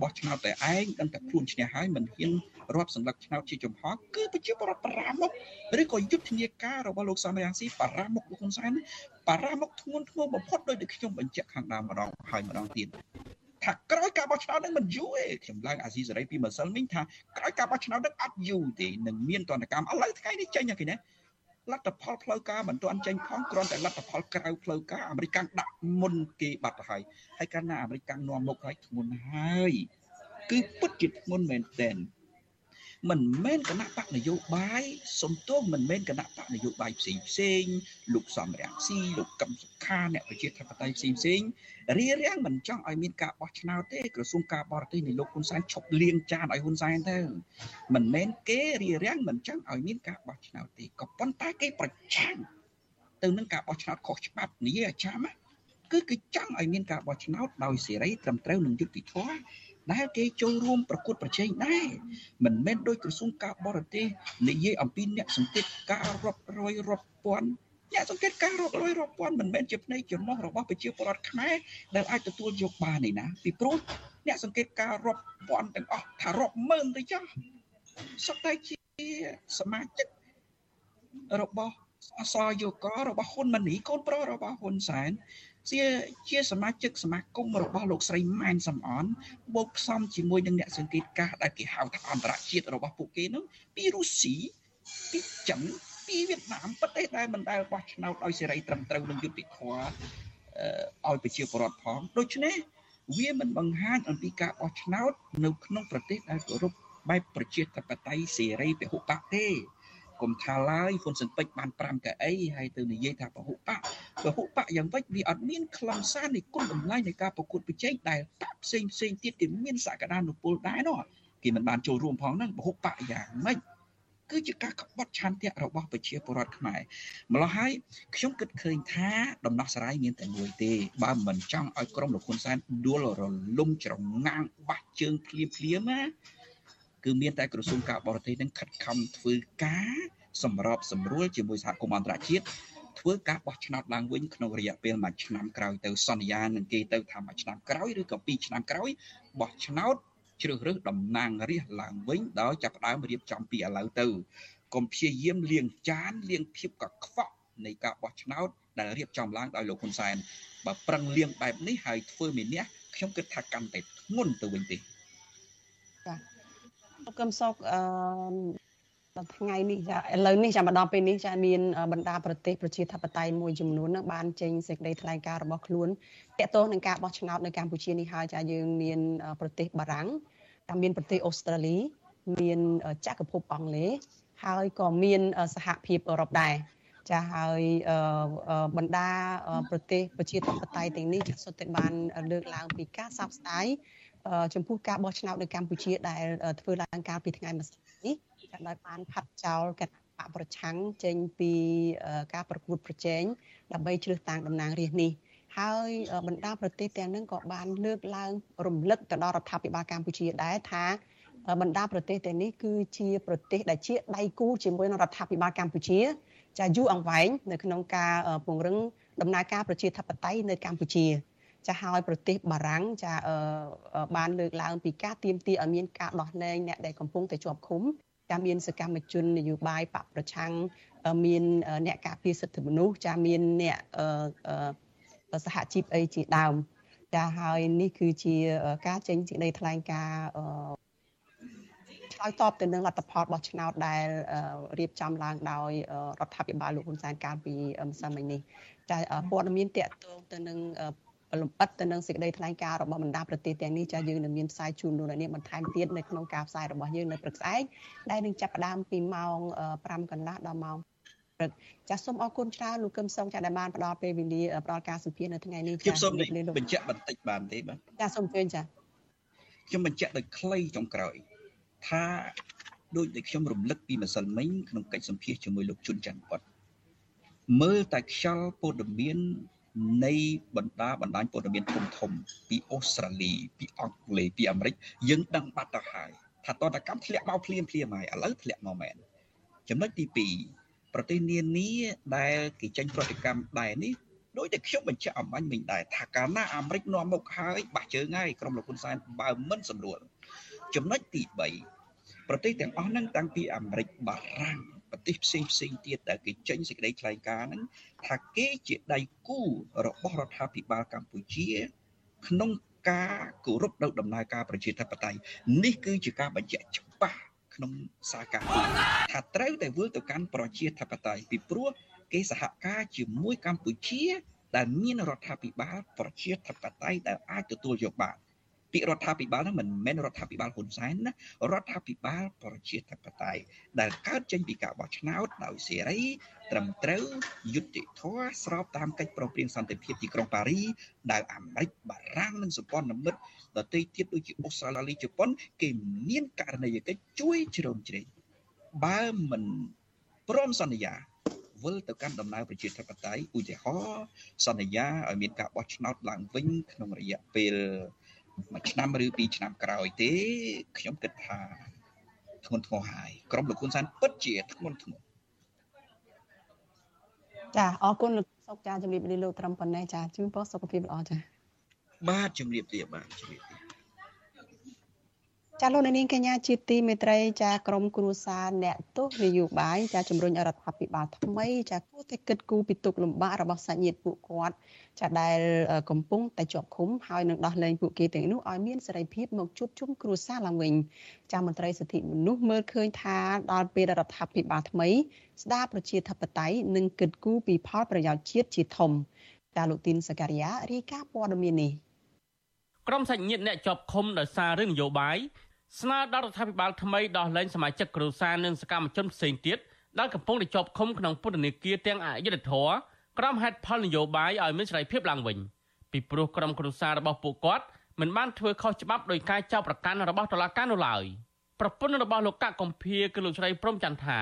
បោះឆ្នោតតែឯងដឹងតែខ្លួនឈ្នះហើយមិនហ៊ានរាប់សម្រាប់ឆ្នោតជាចំហគឺប្រជាពលរដ្ឋ5មុខឬក៏យុទ្ធនាការរបស់លោកសំរងស៊ី5មុខលោកហ៊ុនសែន5មុខធ្ងន់ធ្ងរបំផុតដោយតែខ្ញុំបញ្ជាក់ខាងដើមម្ដងហើយម្ដងទៀត ថាក្រោយការបោះឆ្នោតនឹងមិនយូរទេខ្ញុំឡើងអាស៊ីសេរីពីម្សិលមិញថាក្រោយការបោះឆ្នោតនឹងអត់យូរទេនឹងមានតនកម្មឥឡូវថ្ងៃនេះចេញហ្នឹងគេណាលទ្ធផលផ្លូវការមិនទាន់ចេញផងគ្រាន់តែលទ្ធផលក្រៅផ្លូវការអាមេរិកដាក់មុនគេបាត់ទៅហើយហើយកាលណាអាមេរិកនាំមុខហើយធ្ងន់ហើយគឺពិតជាធ្ងន់មែនទែន មិនមែនគណៈបកនយោបាយសំទោសមិនមែនគណៈបកនយោបាយផ្សេងផ្សេងលោកសំរងស៊ីលោកកឹមសុខាអ្នកប្រជាធិបតេយ្យផ្សេងផ្សេងរៀបរៀងមិនចង់ឲ្យមានការបោះឆ្នោតទេក្រសួងការបរទេសនៃលោកហ៊ុនសែនឈប់លៀងចានឲ្យហ៊ុនសែនទៅមិនមែនគេរៀបរៀងមិនចង់ឲ្យមានការបោះឆ្នោតទេក៏ប៉ុន្តែគេប្រឆាំងទៅនឹងការបោះឆ្នោតខុសច្បាប់និយាយឲ្យចាំគឺគេចង់ឲ្យមានការបោះឆ្នោតដោយសេរីត្រឹមត្រូវនិងយុត្តិធម៌ ដែលគេចូលរួមប្រកួតប្រជែងដែរមិនមែនដោយក្រសួងការបរទេសនិយាយអំពីអ្នកសង្កេតការរាប់រយរាប់ពាន់អ្នកសង្កេតការរាប់រយរាប់ពាន់មិនមែនជាភ្នែកចំោះរបស់ប្រជាពលរដ្ឋខ្មែរដែលអាចទទួលយកបានទេណាពីព្រោះអ្នកសង្កេតការរាប់ពាន់ទាំងអស់ថារាប់ម៉ឺនទៅចុះសុទ្ធតែជាសមាជិករបស់អសយោករបស់ហ៊ុនម៉ាណីកូនប្រុសរបស់ហ៊ុនសែន ជាជាសមាជិកសមាគមរបស់លោកស្រីម៉ែនសំអនបូកផ្សំជាមួយនឹងអ្នកសង្កេតការណ៍ដែលគេហៅថាអន្តរជាតិរបស់ពួកគេនោះពីរុស្ស៊ីពីចិនពីវៀតណាមប្រទេសដែលមិនដែលបោះឆ្នោតឲ្យសេរីត្រឹមត្រូវនឹងយុត្តិធម៌ឲ្យប្រជាពលរដ្ឋផងដូច្នេះវាមិនបង្ហាញអំពីការបោះឆ្នោត នៅក្នុងប្រទេសដែលគោរពបែបប្រជាធិបតេយ្យសេរីពហុបកទេ កុំថាឡើយហ៊ុនស៊ិនពេជ្របាន5កៅអីហើយទៅនិយាយថាពហុបកពហុបកយ៉ាងវិញវាអត់មានខ្លឹមសារនៃគុណតម្លៃនៃការប្រកួតប្រជែងដែលបកផ្សេងផ្សេងទៀតគេមានសក្តានុពលដែរនោះគេមិនបានចូលរួមផងហ្នឹងពហុបកយ៉ាងម៉េចគឺជាការក្បត់ឆន្ទៈរបស់ប្រជាពលរដ្ឋខ្មែរម្ល៉េះហើយខ្ញុំគិតឃើញថាដំណោះស្រាយមានតែមួយទេបើមិនចង់ឲ្យក្រុមលោកហ៊ុនសែនដួលរលំច្រងាងបាក់ជើងភ្លាមភ្លាមណា គឺមានតែក្រសួងការបរទេសនឹងខិតខំធ្វើការសម្របសម្រួលជាមួយសហគមន៍អន្តរជាតិធ្វើការបោះឆ្នោតឡើងវិញក្នុងរយៈពេលមួយឆ្នាំក្រោយទៅសន្យានឹងគេទៅថាមួយឆ្នាំក្រោយឬក៏ពីរឆ្នាំក្រោយបោះឆ្នោតជ្រើសរើសតំណាងរាស្ត្រឡើងវិញដោយចាប់ផ្ដើមរៀបចំពីឥឡូវទៅកុំព្យាយាមលៀងចានលៀងភាពកខ្វក់នៃការបោះឆ្នោតដែលរៀបចំឡើងដោយលោកហ៊ុនសែនបើប្រឹងលៀងបែបនេះហើយធ្វើមានះខ្ញុំគិតថាកាន់តែធ្ងន់ទៅវិញទេលោ កកឹមសុខអឺដល់ថ្ងៃនេះចាឥឡូវនេះចាំមកដល់ពេលនេះចាមានបណ្ដាប្រទេសប្រជាធិបតេយ្យមួយចំនួននឹងបានចេញសេចក្តីថ្លែងការណ៍របស់ខ្លួនទាក់ទងនឹងការបោះឆ្នោតនៅកម្ពុជានេះហើយចាយើងមានប្រទេសបារាំងតាមមានប្រទេសអូស្ត្រាលី មានចក្រភពអង់គ្លេសហើយក៏មានសហភាពអឺរ៉ុបដែរចាហើយបណ្ដាប្រទេសប្រជាធិបតេយ្យទាំងនេះចាសុទ្ធតែបានលើកឡើងពីការសោកស្ដាយ ចំពោះការបោះឆ្នោតនៅកម្ពុជាដែលធ្វើឡើងកាលពីថ្ងៃម្សិលនេះចាដោយបានផាត់ចោលគណៈបកប្រឆាំងចេញពីការប្រកួតប្រជែងដើម្បីជ្រើសតាំងតំណាងរាស្ត្រនេះហើយបណ្ដាប្រទេសទាំងនឹងក៏បានលើកឡើងរំលឹកទៅដល់រដ្ឋាភិបាលកម្ពុជាដែរថាបណ្ដាប្រទេសទាំងនេះគឺជាប្រទេសដែលជាដៃគូជាមួយនឹងរដ្ឋាភិបាលកម្ពុជាចាយូរអង្វែងនៅក្នុងការពង្រឹងដំណើរការប្រជាធិបតេយ្យនៅកម្ពុជា ចាហើយប្រទេសបារាំងចាបានលើកឡើងពីការទៀមទាឲ្យមានការដោះលែងអ្នកដែលកំពុងតែជាប់ឃុំចាមានសកម្មជននយោបាយបកប្រឆាំងមានអ្នកការពារសិទ្ធិមនុស្សចាមានអ្នកសហជីពអីជាដើមចាហើយនេះគឺជាការចេញសេចក្តីថ្លែងការណ៍ឆ្លើយតបទៅនឹងលទ្ធផលបោះឆ្នោតដែលរៀបចំឡើងដោយរដ្ឋាភិបាលលោកហ៊ុនសែនកាលពីម្សិលមិញនេះចាព័ត៌មានតកតងទៅនឹង លំអិតទៅនឹងសេចក្តីថ្លែងការណ៍របស់បណ្ដាប្រទេសទាំងនេះចាយើងនឹងមានផ្សាយជូនលោកអ្នកនាងបន្ថែមទៀតនៅក្នុងការផ្សាយរបស់យើងនៅព្រឹកស្អែកដែលនឹងចាប់ផ្ដើមពីម៉ោង5កន្លះដល់ម៉ោងព្រឹកចាសសូមអរគុណច្រើនលោកកឹមសុងចាដែលបានផ្ដល់ពេលវេលាផ្ដល់ការសម្ភាសនៅថ្ងៃនេះចាខ្ញុំសូមបញ្ជាក់បន្តិចបានទេបាទចាសូមអញ្ជើញចាខ្ញុំបញ្ជាក់ដោយខ្លីចុងក្រោយថាដូចដែលខ្ញុំរំលឹកពីម្សិលមិញក្នុងកិច្ចសម្ភាសជាមួយលោកជុនច័ន្ទពតមើលតែខ្យល់ព័ត៌មាន នៃបណ្ដាបណ្ដាញព័ត៌មានធំធំពីអូស្ត្រាលីពីអង់គ្លេសពីអាមេរិកយើងដឹងបាត់ទៅហើយថាតតកម្មធ្លាក់មកភ្លាមភ្លាមហើយឥឡូវធ្លាក់មកមែនចំណុចទី2ប្រទេសនានាដែលគេចេញប្រតិកម្មដែរនេះដោយតែខ្ញុំបញ្ជាក់អំបញ្ញមិញដែរថាកាលណាអាមេរិកនាំមុខហើយបាក់ជើងហើយក្រុមលោកហ៊ុនសែនបើមិនសម្រួលចំណុចទី3ប្រទេសទាំងអស់ហ្នឹងតាំងពីអាមេរិកបារាំង ប្រទេសផ្សេងផ្សេងទៀតដែលគេចេញសេចក្តីថ្លែងការណ៍ហ្នឹងថាគេជាដៃគូរបស់រដ្ឋាភិបាលកម្ពុជា ក្នុងការគោរពនៅដំណើរការប្រជាធិបតេយ្យនេះគឺជាការបញ្ជាក់ច្បាស់ក្នុងសារការណ៍ថាត្រូវតែវិលទៅកាន់ប្រជាធិបតេយ្យពីព្រោះគេសហការជាមួយកម្ពុជា ដែលមានរដ្ឋាភិបាលប្រជាធិបតេយ្យដែលអាចទទួលយកបាន ពាក្យរដ្ឋាភិបាលហ្នឹងមិនមែនរដ្ឋាភិបាលហ៊ុនសែនណារដ្ឋាភិបាលប្រជាធិបតេយ្យដែលកើតចេញពីការបោះឆ្នោតដោយសេរីត្រឹមត្រូវយុត្តិធម៌ស្របតាមកិច្ចប្រឹងប្រែងសន្តិភាពទីក្រុងប៉ារីដែលអាមេរិកបារាំងនិងសម្ព័ន្ធមិត្តដទៃទៀតដូចជាអូស្ត្រាលីជប៉ុនគេមានករណីយកិច្ចជួយជ្រោមជ្រែងបើមិនព្រមសន្យាវិលទៅកាន់ដំណើរប្រជាធិបតេយ្យឧទាហរណ៍សន្យាឲ្យមានការបោះឆ្នោតឡើងវិញក្នុងរយៈពេល មួយឆ្នាំឬពីរឆ្នាំក្រោយទេខ្ញុំគិតថាធ្ងន់ធ្ងរហើយក្រុមលោកហ៊ុនសែនពិតជាធ្ងន់ធ្ងរចាអរគុណលោកសុកចាជំរាបលាលោកត្រឹមប៉ុណ្ណេះចាជូនពរសុខភាពល្អចាបាទជំរាបលាបាទជំរាបលា ចាលោកនាងកញ្ញាជាទីមេត្រីចាក្រមគ្រួសារអ្នកទោសនយោបាយចាជំរុញរដ្ឋាភិបាលថ្មីចាគួរតែគិតគូរពីទុកលំបាករបស់សាច់ញាតិពួកគាត់ចាដែលកំពុងតែជាប់ឃុំហើយនឹងដោះលែងពួកគេទាំងនោះឲ្យមានសេរីភាពមកជួបជុំគ្រួសារឡើងវិញចាមន្ត្រីសិទ្ធិមនុស្សមើលឃើញថាដល់ពេលរដ្ឋាភិបាលថ្មី ស្ដារប្រជាធិបតេយ្យនិងគិតគូរពីផលប្រយោជន៍ជាតិជាធំចាលោកទីនសការីយ៉ារាយការណ៍ព័ត៌មាននេះក្រុមសាច់ញាតិអ្នកជាប់ឃុំដោយសាររឿងនយោបាយ ស្នើដល់រដ្ឋាភិបាលថ្មីដោះលែងសមាជិកគ្រួសារនិងសកម្មជនផ្សេងទៀតដែលកំពុងតែជាប់ឃុំក្នុងពន្ធនាគារទាំងអយុធធរក្រុមហេតុផលនយោបាយឲ្យមានសេរីភាពឡើងវិញពីព្រោះក្រុមគ្រួសាររបស់ពួកគាត់មិនបានធ្វើខុសច្បាប់ដោយការចោទប្រកាន់របស់តុលាការនោះឡើយប្រពន្ធរបស់លោកកកកំភៀគឺលោកស្រីព្រំចន្ទថា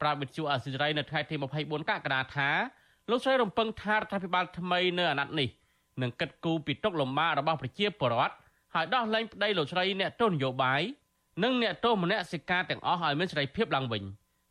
ប្រាវិទ្យាអសិរ័យនៅថ្ងៃទី24កក្កដាថាលោកស្រីរំពឹងថារដ្ឋាភិបាលថ្មីនៅអាណត្តិនេះនឹងកិត្តគូពីទុកលំបាករបស់ប្រជាពលរដ្ឋ ហើយដោះលែងប្តីលោកស្រីអ្នកទោសនយោបាយនិងអ្នកទោសមនសិការទាំងអស់ឲ្យមានសេរីភាពឡើងវិញ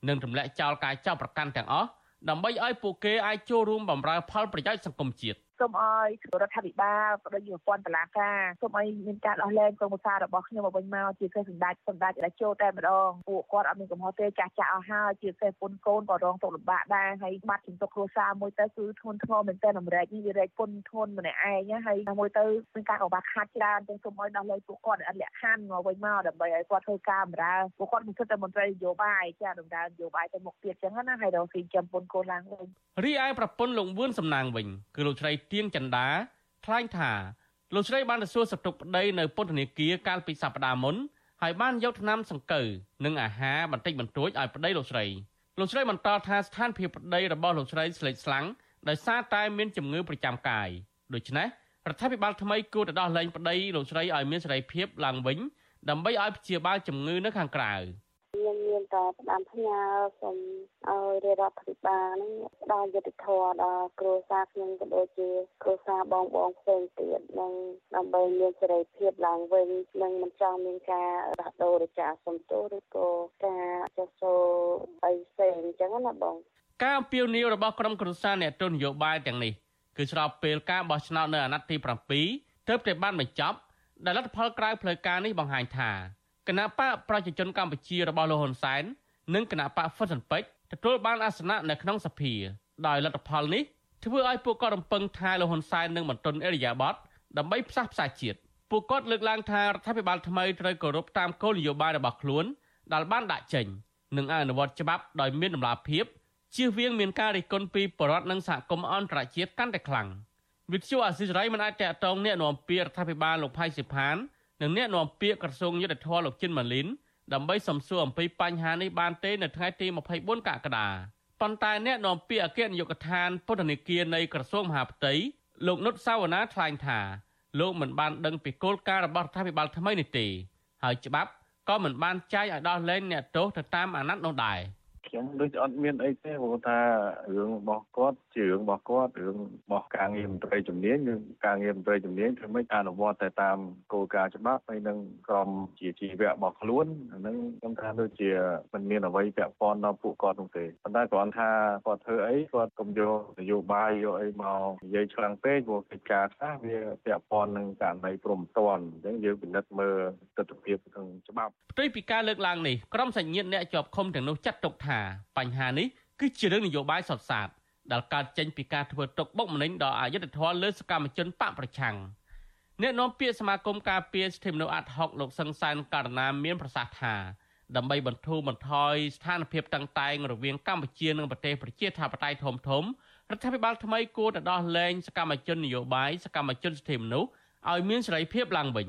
និងទម្លាក់ចោលការចោទប្រកាន់ទាំងអស់ដើម្បីឲ្យពួកគេអាចចូលរួមបម្រើផលប្រយោជន៍សង្គមជាតិ សូមឲ្យរដ្ឋាភិបាលក៏ដូចជាប្រព័ន្ធតុលាការសូមឲ្យមានការដោះលែងកងប្រសារបស់ខ្ញុំមកវិញមកជាពិសេសសម្ដេចសម្ដេចដែលចូលតែម្ដងពួកគាត់អត់មានកំហុសទេចាស់ចាស់អស់ហើយជាពិសេសពុនកូនក៏រងទុក្ខលំបាកដែរហើយបាត់ជំទប់គ្រួសារមួយទៅគឺធ្ងន់ធ្ងរមែនទែនអាមេរិកនេះវារែកពុនធ្ងន់ម្នាក់ឯងហើយមួយទៅមានការកង្វះខាតច្រើនទាំងសូមឲ្យដោះលែងពួកគាត់អត់លក្ខខណ្ឌមកវិញមកដើម្បីឲ្យគាត់ធ្វើការបម្រើពួកគាត់មិនគិតតែមន្ត្រីនយោបាយចាដំណើរនយោបាយទៅមុខទៀតចឹងណាហើយរកស៊ីចំពុនកូនឡើងវិញរីឯប្រពន្ធលោកវឿនសំណាងវិញគឺលោកស្រីទៀងចន្ទាថ្លែងថាលោកស្រីបានទៅសួរសតុកប្តីនៅពន្ធនាគារកាលពីសប្តាហ៍មុនហើយបានយកថ្នាំសង្កូវនិងអាហារបន្តិចបន្តួចឲ្យប្តីលោកស្រីលោកស្រីបន្តថាស្ថានភាពប្តីរបស់លោកស្រីស្លេកស្លាំងដោយសារតែមានជំងឺប្រចាំកាយដូច្នេះរដ្ឋាភិបាលថ្មីគួរទៅដោះលែងប្តីលោកស្រីឲ្យមានសេរីភាពឡើងវិញដើម្បីឲ្យព្យាបាលជំងឺនៅខាងក្រៅខ្ញុំមាន តែផ្ដាំផ្ញើសូមឲ្យរដ្ឋាភិបាលនឹងផ្ដល់យុត្តិធម៌ដល់គ្រួសារខ្ញុំក៏ដូចជាគ្រួសារបងបងផ្សេងទៀតនិងដើម្បីមានសេរីភាពឡើងវិញនិងមិនចង់មានការដោះដូរឬចាសំទោសឬក៏ការចោទសោអីផ្សេងអញ្ចឹងណាបង ការអំពាវនាវរបស់ក្រុមគ្រួសារអ្នកទស្សនយោបាយទាំងនេះគឺស្របពេលការបោះឆ្នោតនៅអាណត្តិទី7ទើបតែបានបញ្ចប់ដែលលទ្ធផលក្រៅផ្លូវការនេះបង្ហាញថា គណៈបកប្រជាជនកម្ពុជារបស់លោកហ៊ុនសែននិងគណៈបកហ្វុនស៊ិនពេជ្រទទួលបានអាសនៈនៅក្នុងសភាដោយលទ្ធផលនេះធ្វើឲ្យពួកគាត់រំពឹងថាលោកហ៊ុនសែននឹងបន្តអេរយាប័តដើម្បីផ្សះផ្សាជាតិពួកគាត់លើកឡើងថារដ្ឋាភិបាលថ្មីត្រូវគោរពតាមគោលនយោបាយរបស់ខ្លួនដែលបានដាក់ចេញនិងអនុវត្តច្បាប់ដោយមានតម្លាភាពជៀសវាងមានការរិះគន់ពីបរដ្ឋនិងសហគមន៍អន្តរជាតិកាន់តែខ្លាំងវិទ្យុអាស៊ីសេរីមិនអាចតកតងអ្នកនាំពាក្យរដ្ឋាភិបាលលោកផៃសិផាន និងអ្នកនាំពាក្យក្រសួងយុទ្ធភ័ពលោកជិនម៉ាលីនដើម្បីសំសួរអំពីបញ្ហានេះបានទេនៅថ្ងៃទី24កក្កដាប៉ុន្តែអ្នកនាំពាក្យអគ្គនាយកដ្ឋានពុទ្ធនេគារនៃក្រសួងមហាផ្ទៃលោកនុតសាវណ្ណាថ្លែងថាលោកមិនបានដឹងពីគោលការណ៍របស់រដ្ឋាភិបាលថ្មីនេះទេហើយច្បាប់ក៏មិនបានចែងឲ្យដោះលែងអ្នកទោសទៅតាមអាណត្តិនោះដែរ។ខ្ញុំដូចអត់មានអីទេព្រោះថារឿងរបស់គាត់ ជារឿងរបស់គាត់រឿងរបស់ការងារមន្ត្រីជំនាញឬការងារមន្ត្រីជំនាញធ្វើម៉េចអនុវត្តតែតាមគោលការណ៍ច្បាប់ហើយនឹងក្រមជាជីវៈរបស់ខ្លួនអានឹងខ្ញុំថាដូចជាមិនមានអ្វីពាក់ព័ន្ធដល់ពួកគាត់នោះទេប៉ុន្តែគ្រាន់ថាគាត់ធ្វើអីគាត់កុំយកនយោបាយយកអីមកនិយាយឆ្លាំងពេកព្រោះកិច្ចការខ្លះវាពាក់ព័ន្ធនឹងករណីព្រមតន់អញ្ចឹងយើងពិនិត្យមើលទស្សនវិជ្ជាក្នុងច្បាប់ផ្ទុយពីការលើកឡើងនេះក្រុមសញ្ញាអ្នកជាប់ឃុំទាំងនោះចាត់ទុកថាបញ្ហានេះគឺជារឿងនយោបាយសុទ្ធសាធ ដែលកើតចេញពីការធ្វើទុកបុកម្នេញដល់អយុធធម៌លើសកម្មជនបកប្រឆាំងអ្នកនាំពាក្យសមាគមការពារសិទ្ធិមនុស្សអាត់ហុកលោកសឹងសានករណាមានប្រសាសន៍ថាដើម្បីបន្ធូរបន្ថយស្ថានភាពតឹងតែងរវាងកម្ពុជានិងប្រទេសប្រជាធិបតេយ្យធំធំរដ្ឋាភិបាលថ្មីគួរតែដោះលែងសកម្មជននយោបាយសកម្មជនសិទ្ធិមនុស្សឲ្យមានសេរីភាពឡើងវិញ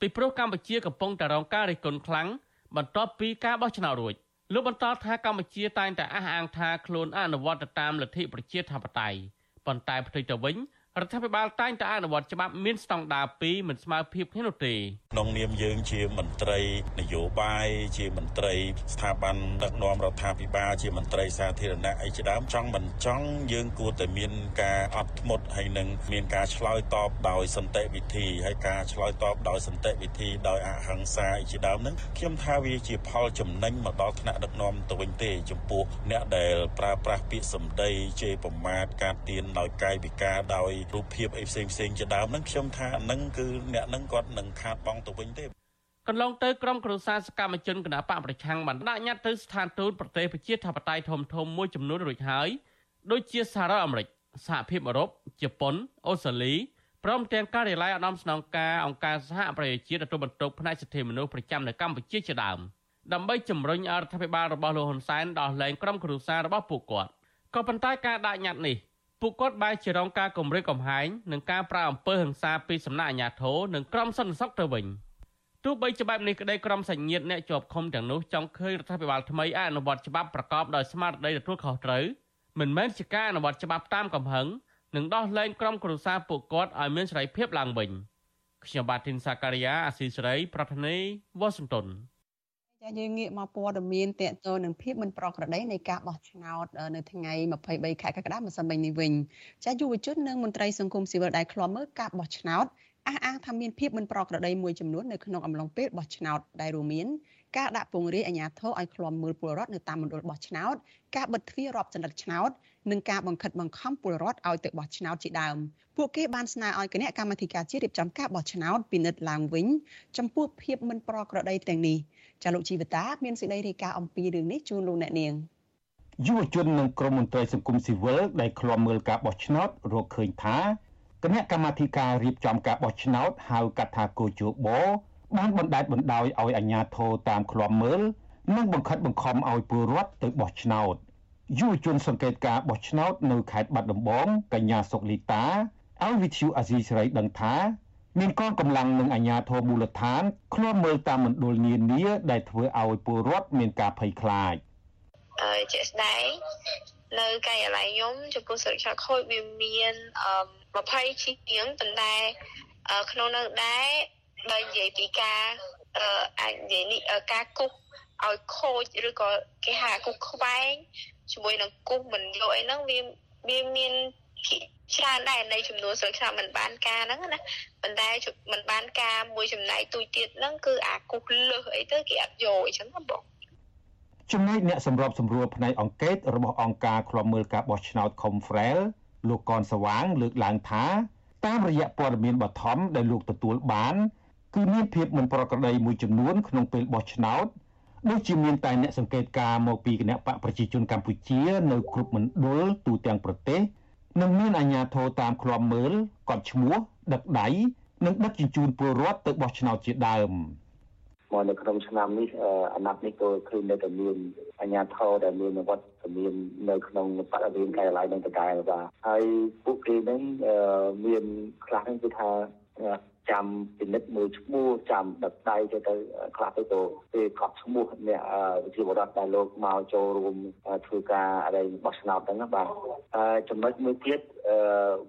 ពីព្រោះកម្ពុជាកំពុងតែរងការរិះគន់ខ្លាំងបន្ទាប់ពីការបោះឆ្នោតរួច លោកបន្តថាកម្ពុជាតែងតែអះអាងថាខ្លួនអនុវត្តតាមលទ្ធិប្រជាធិបតេយ្យប៉ុន្តែផ្ទុយទៅវិញ រដ្ឋាភិបាលតែងតែអនុវត្តច្បាប់មានស្តង់ដារ2មិនស្មើភាពគ្នានោះទេក្នុងនាមយើងជាមន្ត្រីនយោបាយជាមន្ត្រីស្ថាប័នដឹកនាំរដ្ឋាភិបាលជាមន្ត្រីសាធារណៈអីជាដើមចង់មិនចង់យើងគួរតែមានការអត់ធ្មត់ហើយនឹងមានការឆ្លើយតបដោយសន្តិវិធីហើយការឆ្លើយតបដោយសន្តិវិធីដោយអហិង្សាអីជាដើមហ្នឹងខ្ញុំថាវាជាផលចំណេញមកដល់ថ្នាក់ដឹកនាំទៅវិញទេចំពោះអ្នកដែលប្រើប្រាស់ពាក្យសម្ដីជេរប្រមាថការទៀនដោយកាយវិការដោយរូបភាពអីផ្សេងផ្សេងជាដើមហ្នឹងខ្ញុំថាហ្នឹងគឺអ្នកហ្នឹងគាត់នឹងខាតបង់ទៅវិញទេកន្លងទៅក្រុមគ្រួសារសកម្មជនគណបកប្រឆាំងបានដាក់ញត្តិទៅស្ថានទូតប្រទេសប្រជាធិបតេយ្យធំធំមួយចំនួនរួចហើយដូចជាសហរដ្ឋអាមេរិកសហភាពអឺរ៉ុបជប៉ុនអូស្ត្រាលីព្រមទាំងការិយាល័យឧត្តមស្នងការអង្គការសហប្រជាជាតិទទួលបន្ទុកផ្នែកសិទ្ធិមនុស្សប្រចាំនៅកម្ពុជាជាដើមដើម្បីជំរុញឲ្យរដ្ឋាភិបាលរបស់លោកហ៊ុនសែនដោះលែងក្រុមគ្រួសាររបស់ពួកគាត់ក៏ប៉ុន្តែការដាក់ញត្តិនេះ ពួកគាត់បែរជារងការគំរាមកំហែងនិងការប្រើអំពើហិង្សាពីសំណាក់អាជ្ញាធរនិងក្រុមសន្តិសុខទៅវិញទោះបីជាបែបនេះក្តីក្រុមសញ្ញិតអ្នកជាប់ឃុំទាំងនោះចង់ឃើញរដ្ឋាភិបាលថ្មីអនុវត្តច្បាប់ប្រកបដោយស្មារតីទទួលខុសត្រូវមិនមែនជាការអនុវត្តច្បាប់តាមកំហឹងនិងដោះលែងក្រុមគ្រួសារពួកគាត់ឲ្យមានសេរីភាពឡើងវិញខ្ញុំបាទធីនសាការីយ៉ាអាស៊ីសេរីប្រធានាធិបតី Washington ចាយើងងាកមកព័ត៌មានតកតនឹងភាពមិនប្រក្រតីនៃការបោះឆ្នោតនៅថ្ងៃ23ខែកក្កដាម្សិលមិញនេះវិញចាយុវជននិងមន្ត្រីសង្គមស៊ីវិលដែលឃ្លាំមើលការបោះឆ្នោតអះអាងថាមានភាពមិនប្រក្រតីមួយចំនួននៅក្នុងអំឡុងពេលបោះឆ្នោតដែលរួមមានការដាក់ពង្រាយអាជ្ញាធរឲ្យឃ្លាំមើលពលរដ្ឋនៅតាមមណ្ឌលបោះឆ្នោតការបិទទ្វាររាប់ចន្លឹកឆ្នោតនិងការបង្ខិតបង្ខំពលរដ្ឋឲ្យទៅបោះឆ្នោតជាដើមពួកគេបានស្នើឲ្យគណៈកម្មាធិការជាតិរៀបចំការបោះឆ្នោតពិនិត្យឡើងវិញចំពោះភាពមិនប្រក្រតីទាំងនេះ ចាលោកជីវតាមានសេចក្តីរាយការណ៍អំពីរឿងនេះជូនលោកអ្នកនាងយុវជននិងក្រុមមន្ត្រីសង្គមស៊ីវិលដែលឃ្លាំមើលការបោះឆ្នោតរកឃើញថាគណៈកម្មាធិការរៀបចំការបោះឆ្នោតហៅកាត់ថាកោជបបានបណ្ដេតបណ្ដោយឲ្យអាជ្ញាធរតាមឃ្លាំមើលនិងបង្ខិតបង្ខំឲ្យពលរដ្ឋទៅបោះឆ្នោតយុវជនសង្កេតការបោះឆ្នោតនៅខេត្តបាត់ដំបងកញ្ញាសុកលីតាឲ្យវិទ្យុអាស៊ីសេរីដឹងថា មានកងកម្លាំងនិងអាជ្ញាធរមូលដ្ឋានឃ្លាំមើលតាមមណ្ឌលនានាដែលធ្វើឲ្យពលរដ្ឋមានការភ័យខ្លាចហើយជាក់ស្ដែងនៅការិយាល័យខ្ញុំចំពោះសុរក្សាខូចវាមាន20ជាងប៉ុន្តែក្នុងនោះដែរបើនិយាយពីការអាចនិយាយនេះការគុកឲ្យខូចឬក៏គេហៅគុកខ្វែងជាមួយនឹងគុកមិនយកអីហ្នឹងវាវាមាន ច្រើនដែរនៃចំនួនស្លឹកឆ្នោតមិនបានការហ្នឹងណាប៉ុន្តែមិនបានការមួយចំណែកទូចទៀតហ្នឹងគឺអាគុកលើសអីទៅគេអត់យកអញ្ចឹងណាបងចំណែកអ្នកសម្របសម្រួលផ្នែកអង្កេតរបស់អង្គការឃ្លាំមើលការបោះឆ្នោត Confrel លោកកនសវាង លើកឡើងថាតាមរយៈព័ត៌មានបឋមដែលលោកទទួលបានគឺមានភាពមិនប្រក្រតីមួយចំនួនក្នុងពេលបោះឆ្នោតដូចជាមានតែអ្នកសង្កេតការមកពីគណៈបកប្រជាជនកម្ពុជា នៅគ្រប់មណ្ឌលទូទាំងប្រទេស និងមានអាជ្ញាធរតាមឃ្លាំមើលកត់ឈ្មោះដឹកដៃនិងដឹកជញ្ជូនពលរដ្ឋទៅបោះឆ្នោតជាដើមមកនៅក្នុងឆ្នាំនេះអាណត្តិនេះក៏ឃើញនៅតែមានអាជ្ញាធរដែលមានវត្តមាននៅក្នុងបរិវេណការិយាល័យនឹងដដែលបាទហើយពួកគេនឹងមានខ្លះហ្នឹងគឺថា ចាំពិនិត្យមើលឈ្មោះចាំដឹកដៃទៅទៅខ្លះទៅទៅពេលកត់ឈ្មោះអ្នកវិទ្យាបរដ្ឋដែលលោកមកចូលរួមធ្វើការអីបោះឆ្នោតហ្នឹងបាទចំណុចមួយទៀត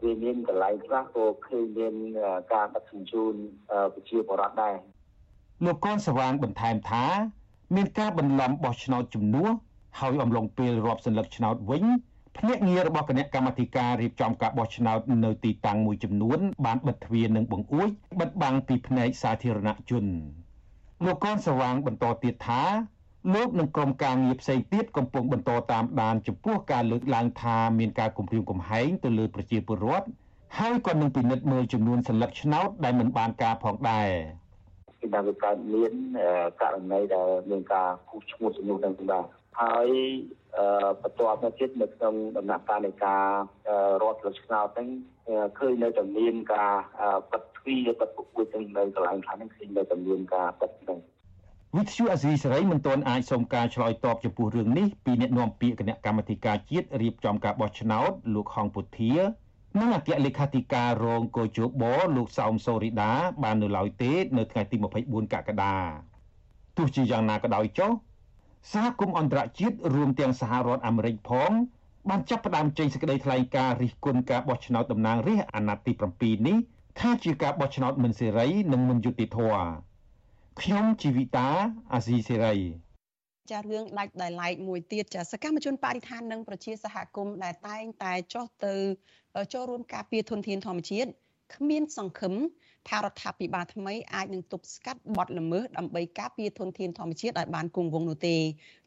វាមានកន្លែងខ្លះក៏ឃើញមានការដឹកជញ្ជូនវិទ្យាបរដ្ឋដែរលោកកនសវាងបន្ថែមថា មានការបន្លំបោះឆ្នោតជំនួសហើយអំឡុងពេលរាប់សន្លឹកឆ្នោតវិញ ភ្នាក់ងាររបស់គណៈកម្មាធិការរៀបចំការបោះឆ្នោតនៅទីតាំងមួយចំនួន បានបិទទ្វារនិងបង្អួចបិទបាំងពីភ្នែកសាធារណជនលោកកនសវាងបន្តទៀតថាលោកនិងក្រុមការងារផ្សេងទៀតកំពុងបន្តតាមដានចំពោះការលើកឡើងថាមានការគំរាមកំហែងទៅលើប្រជាពលរដ្ឋហើយក៏នឹងពិនិត្យមើលចំនួនសន្លឹកឆ្នោតដែលមិនបានការផងដែរពីដើមកើតមានករណីដែលមានការគូសឈ្មោះចំនួនទាំងបាទហើយ បន្ទាប់មកទៀតនៅក្នុងដំណាក់កាលនៃការរដ្ឋលើឆ្នោតហ្នឹងឃើញនៅតែមានការបិទទ្វារបិទពុកទាំងនៅកន្លែងខ្លះហ្នឹងឃើញនៅតែមានការបិទហ្នឹងវិទ្យុអាស៊ីសេរីមិនទាន់អាចសូមការឆ្លើយតបចំពោះរឿងនេះពីអ្នកនាំពាក្យគណៈកម្មាធិការជាតិរៀបចំការបោះឆ្នោតលោកហងពុធានិងអគ្គលេខាធិការរងកោជបលោកសោមសូរីដាបាននៅឡើយទេ នៅថ្ងៃទី24កក្កដាទោះជាយ៉ាងណាក៏ដោយចុះ សហគមន៍អន្តរជាតិរួមទាំងសហរដ្ឋអាមេរិកផងបានចាប់ផ្ដើមចេញសេចក្តីថ្លែងការណ៍រិះគន់ការបោះឆ្នោតតំណាងរាស្ត្រអាណត្តិទី7នេះថាជាការបោះឆ្នោតមិនសេរីនិងមិនយុត្តិធម៌ខ្ញុំជីវិតាអាស៊ីសេរីចារឿងដាច់ដោយឡែកមួយទៀតចាសកម្មជនបរិស្ថាននិងប្រជាសហគមន៍ដែលតែងតែចុះទៅចូលរួមការពារធនធានធម្មជាតិគ្មានសង្ឃឹម ថារដ្ឋាភិបាលថ្មីអាចនឹងទប់ស្កាត់បទល្មើសដើម្បីការពារធនធានធម្មជាតិឲ្យបានគង់វង្សនោះទេ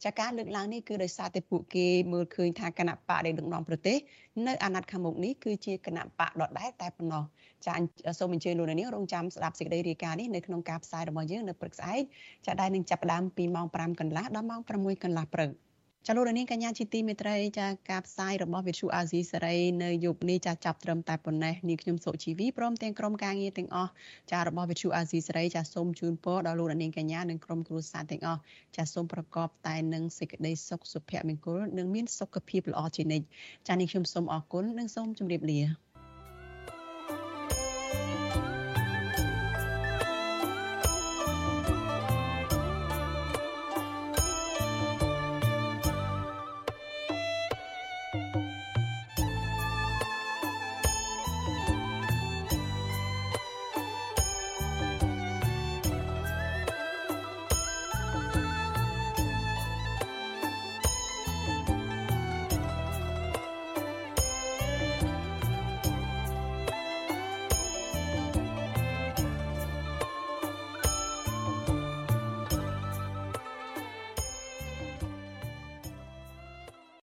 ចាការលើកឡើងនេះគឺដោយសារតែពួកគេមើលឃើញថាគណៈបកដែលដឹកនាំប្រទេសនៅអាណត្តិខាងមុខនេះគឺជាគណៈបកដដែលតែប៉ុណ្ណោះចាសូមអញ្ជើញលោកនាងរងចាំស្ដាប់សេចក្តីរាយការណ៍នេះនៅក្នុងការផ្សាយរបស់យើងនៅព្រឹកស្អែកចាដែលនឹងចាប់ផ្ដើមពីម៉ោង5កន្លះដល់ម៉ោង6កន្លះព្រឹក ចាលោករនាងកញ្ញាជាទីមេត្រីចាការផ្សាយរបស់វិទ្យុអាស៊ីសេរីនៅយប់នេះចាចាប់ត្រឹមតែប៉ុណ្ណេះនាងខ្ញុំសុជីវីព្រមទាំងក្រុមការងារទាំងអស់ចារបស់វិទ្យុអាស៊ីសេរីចាសូមជូនពរដល់លោករនាងកញ្ញានិងក្រុមគ្រួសារទាំងអស់ចាសូមប្រកបតែនឹងសេចក្តីសុខសុភមង្គលនិងមានសុខភាពល្អជានិច្ចចានាងខ្ញុំសូមអរគុណនិងសូមជម្រាបលា